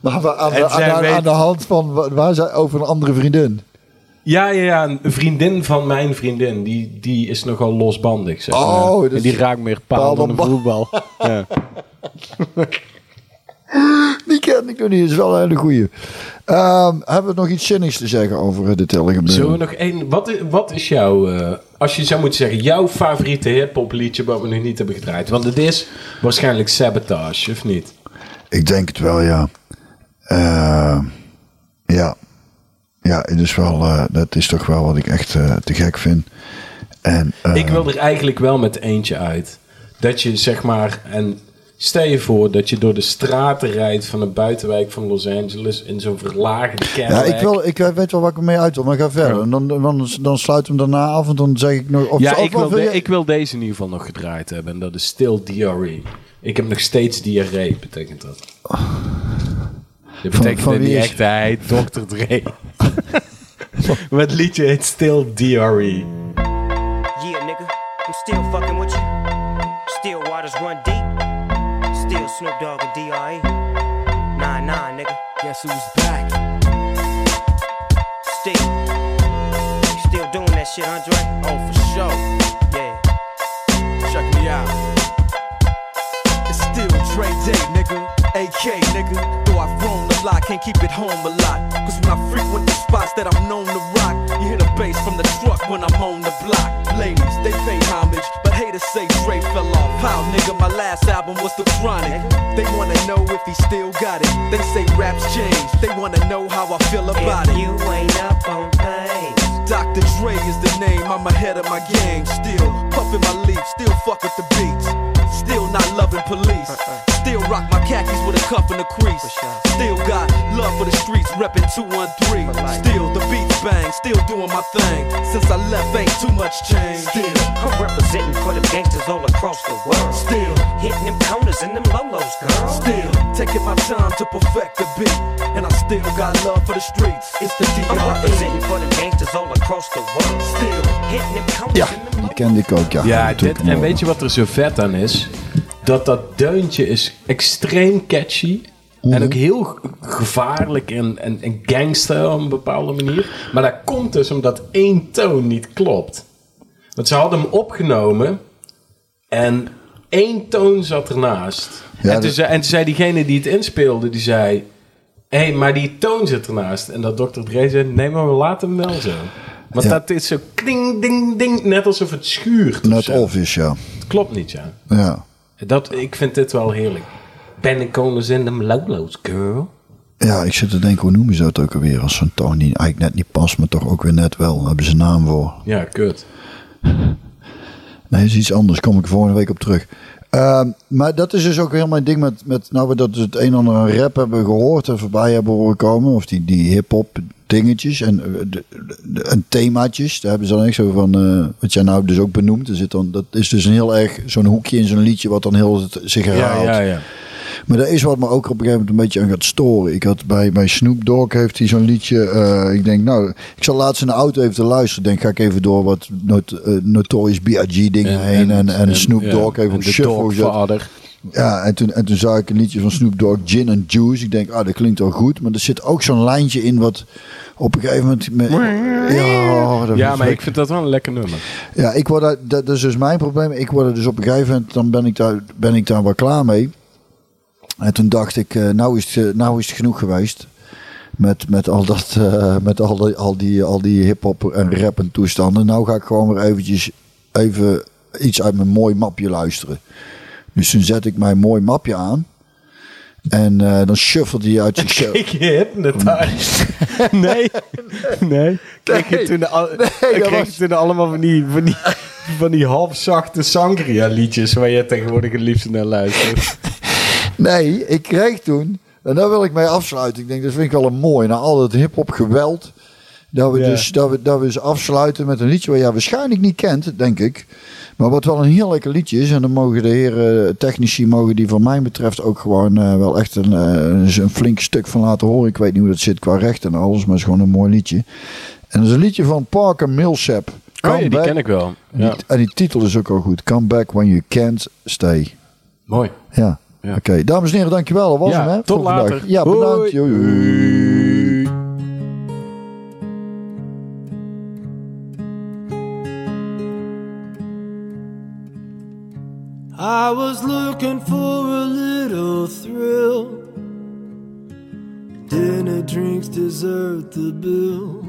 Maar aan, aan, aan de hand van, wa- waar zij over een andere vriendin. Ja, ja, ja, een vriendin van mijn vriendin, die, die is nogal losbandig. Zeg. Oh, en dus- die raakt meer paal, dan dan voetbal. ja. Die ken ik nog niet, is wel een hele goeie. Ehm, hebben we nog iets zinnigs te zeggen over eh, de Telegram? Zullen we nog één... Wat, is- wat is jouw... eh, als je zou moeten zeggen, jouw favoriete hip-hop liedje wat we nog niet hebben gedraaid? Want het is waarschijnlijk Sabotage, of niet? Ik denk het wel, ja. Eh, ja. Ja, het is wel, eh, dat is toch wel wat ik echt eh, te gek vind. En, eh, Ik wil er eigenlijk wel met eentje uit. Dat je zeg maar, en stel je voor dat je door de straten rijdt van een buitenwijk van Los Angeles in zo'n verlagende ja, Cadillac. ik, wil, ik weet wel waar ik ermee uit wil, maar ga verder. En Dan, dan, dan sluit hem daarna af en dan zeg ik nog... Of, ja, ik wil, wat de- je- ik wil deze in ieder geval nog gedraaid hebben. En dat is Still DRE. Ik heb nog steeds diarree, betekent dat. Dat Van- betekent van in wie die is- echtheid Dr. Dre. het liedje heet Still. DRE. Yeah, nigga, I'm still fucking with you. Still waters run deep. Still Snoop Dogg and D.R.E. Nah, nah, nigga. Guess who's back? Still. Still doing that shit, Andre? Oh, for sure. Yeah. Check me out. It's still Dre Day, nigga. AK, nigga. Though I've grown a lot, can't keep it home a lot. Cause when I frequent the spots that I'm known to rock, you hear the bass from the truck when I'm on the block. Ladies, they pay homage, but haters say Dre fell off. How, nigga, my last album was The Chronic. They wanna know if he still got it. They say raps change. They wanna know how I feel about If it. you ain't up on things. Dr. Dre is the name, I'm ahead of my game. Still puffin' my leaf, still fuck with the beats. Still not loving police. Uh-uh. Still rock my khakis with a cuff and a crease. Still got love for the streets, reppin' 213. Still the beats bang, still doing my thing. Since I left, ain't too much change. Still, I'm representing for them gangsters all across the world. Still hitting them corners and them lolos, girl. Still taking my time to perfect the beat. And I still got love for the streets. It's the I'm representing for them gangsters all across the world. Still hitting them corners Ja, and them die kende ik ook, ja. Ja, dit, en weet je wat er zo vet aan is? Dat dat deuntje is extreem catchy. En ook heel gevaarlijk en, en, en gangster op een bepaalde manier. Maar dat komt dus omdat één toon niet klopt. Want ze hadden hem opgenomen en één toon zat ernaast. Ja, en, toen dat- zei, en toen zei diegene die het inspeelde, die zei... Hé, hey, maar die toon zit ernaast. En dat Dr. Dre zei, nee, maar we laten hem wel zo. Want Ja. dat is zo ding, ding, ding, net alsof het schuurt. Net of is, ja. Het klopt niet, ja. Ja. Dat, ik vind dit wel heerlijk. Paniconers in them Lolo's, girl. Ja, ik zit te denken, hoe noemen ze dat ook alweer? Als zo'n toon die eigenlijk net niet past, maar toch ook weer net wel. Daar hebben ze een naam voor. Ja, kut. Nee, is iets anders. Kom ik volgende week op terug. Ehm, maar dat is dus ook heel mijn ding met, met nou we dat dus het een en ander rap hebben gehoord en voorbij hebben horen komen. Of die, die hip-hop dingetjes en, eh, de, de- en themaatjes. Daar hebben ze dan echt zo van, eh, wat jij nou dus ook benoemt. Er zit dan, dat is dus een heel erg zo'n hoekje in zo'n liedje wat dan heel het zich herhaalt. Ja, ja, ja. Maar dat is wat me ook op een gegeven moment een beetje aan gaat storen. Ik had bij, bij Snoop Dogg heeft hij zo'n liedje. eh, ik denk, nou, ik zal laatst in de auto even te luisteren. Denk, ga ik even door wat not, eh, Notorious B.I.G. dingen heen. En, en, Snoop Dogg even en op de shuffle. Ja, en toen, en toen zag ik een liedje van Snoop Dogg, Gin and Juice. Ik denk, ah, dat klinkt wel goed. Maar er zit ook zo'n lijntje in wat op een gegeven moment... Met, ja, dat Ja, maar ik vind dat wel een lekker nummer. ja, ik word daar, dat, dat is dus mijn probleem. Ik word er dus op een gegeven moment, dan ben ik daar, ben ik daar wel klaar mee. En toen dacht ik, eh, nou, is het, nou is het genoeg geweest. Met, met al dat, eh, met al die, al die, al die hip-hop en rap en toestanden. Nou ga ik gewoon weer eventjes even iets uit mijn mooi mapje luisteren. Dus toen zet ik mijn mooi mapje aan. En eh, dan shuffelde hij uit zichzelf. Ik hypnotized. nee, nee. Kreeg je toen, al, dat kreeg was- je toen allemaal van die, van die, van die halfzachte sangria liedjes waar je tegenwoordig het liefst naar luistert. Nee, ik kreeg toen, en daar wil ik mee afsluiten. Ik denk, dat vind ik wel een mooi. Na al het hip-hop geweld. Dat we, Ja. dus, dat, we, dat we eens afsluiten met een liedje wat jij waarschijnlijk niet kent, denk ik. Maar wat wel een heel lekker liedje is. En dan mogen de heren technici, mogen die van mij betreft ook gewoon eh, wel echt een, eh, een flink stuk van laten horen. Ik weet niet hoe dat zit qua rechten en alles, maar het is gewoon een mooi liedje. En dat is een liedje van Parker Millsap. Oh ja, Come die ken ik wel. En die- Ja. En die titel is ook al goed. Come back when you can't stay. Mooi. Ja. Ja. Oké, dames en heren, dankjewel. Dat was Ja, hem, hè? tot vandaag. later. Ja, bedankt. Hoi. I was looking for a little thrill. Dinner, drinks, dessert, the bill.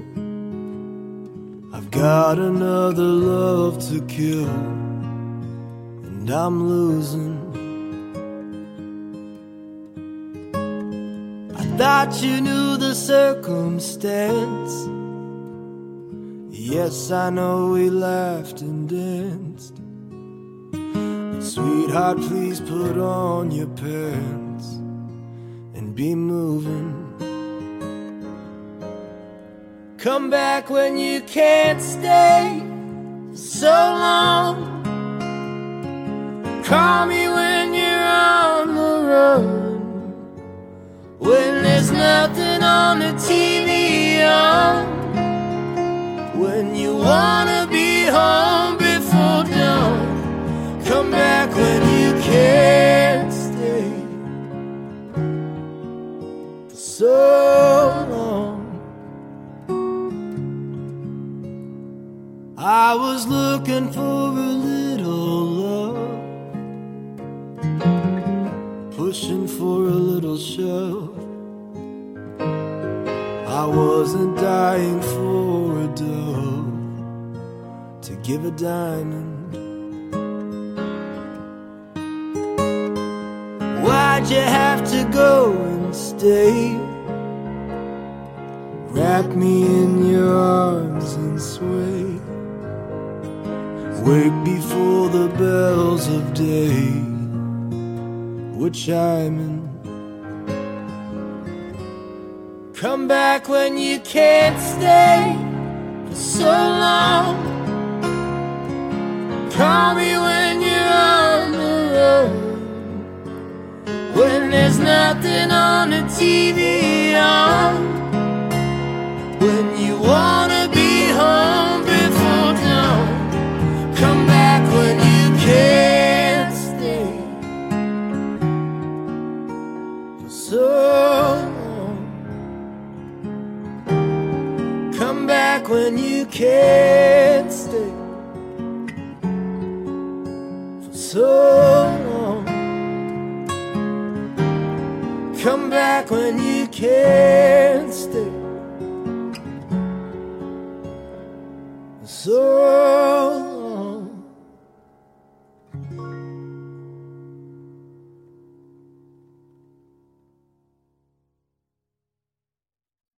I've got another love to kill, and I'm losing. I thought you knew the circumstance. Yes, I know we laughed and danced. Sweetheart, please put on your pants and be moving. Come back when you can't stay so long. Call me when you're on the run. When there's nothing on the TV on. When you wanna be home so long. I was looking for a little love, pushing for a little shove. I wasn't dying for a dove to give a diamond. Why'd you have to go and stay? Wrap me in your arms and sway. Wake before the bells of day were chiming. Come back when you can't stay for so long. Call me when you're on the road. When there's nothing on the TV on. Wanna be home before dawn. Come back when you can't stay for so long. Come back when you can't stay for so long. Come back when you can't stay. So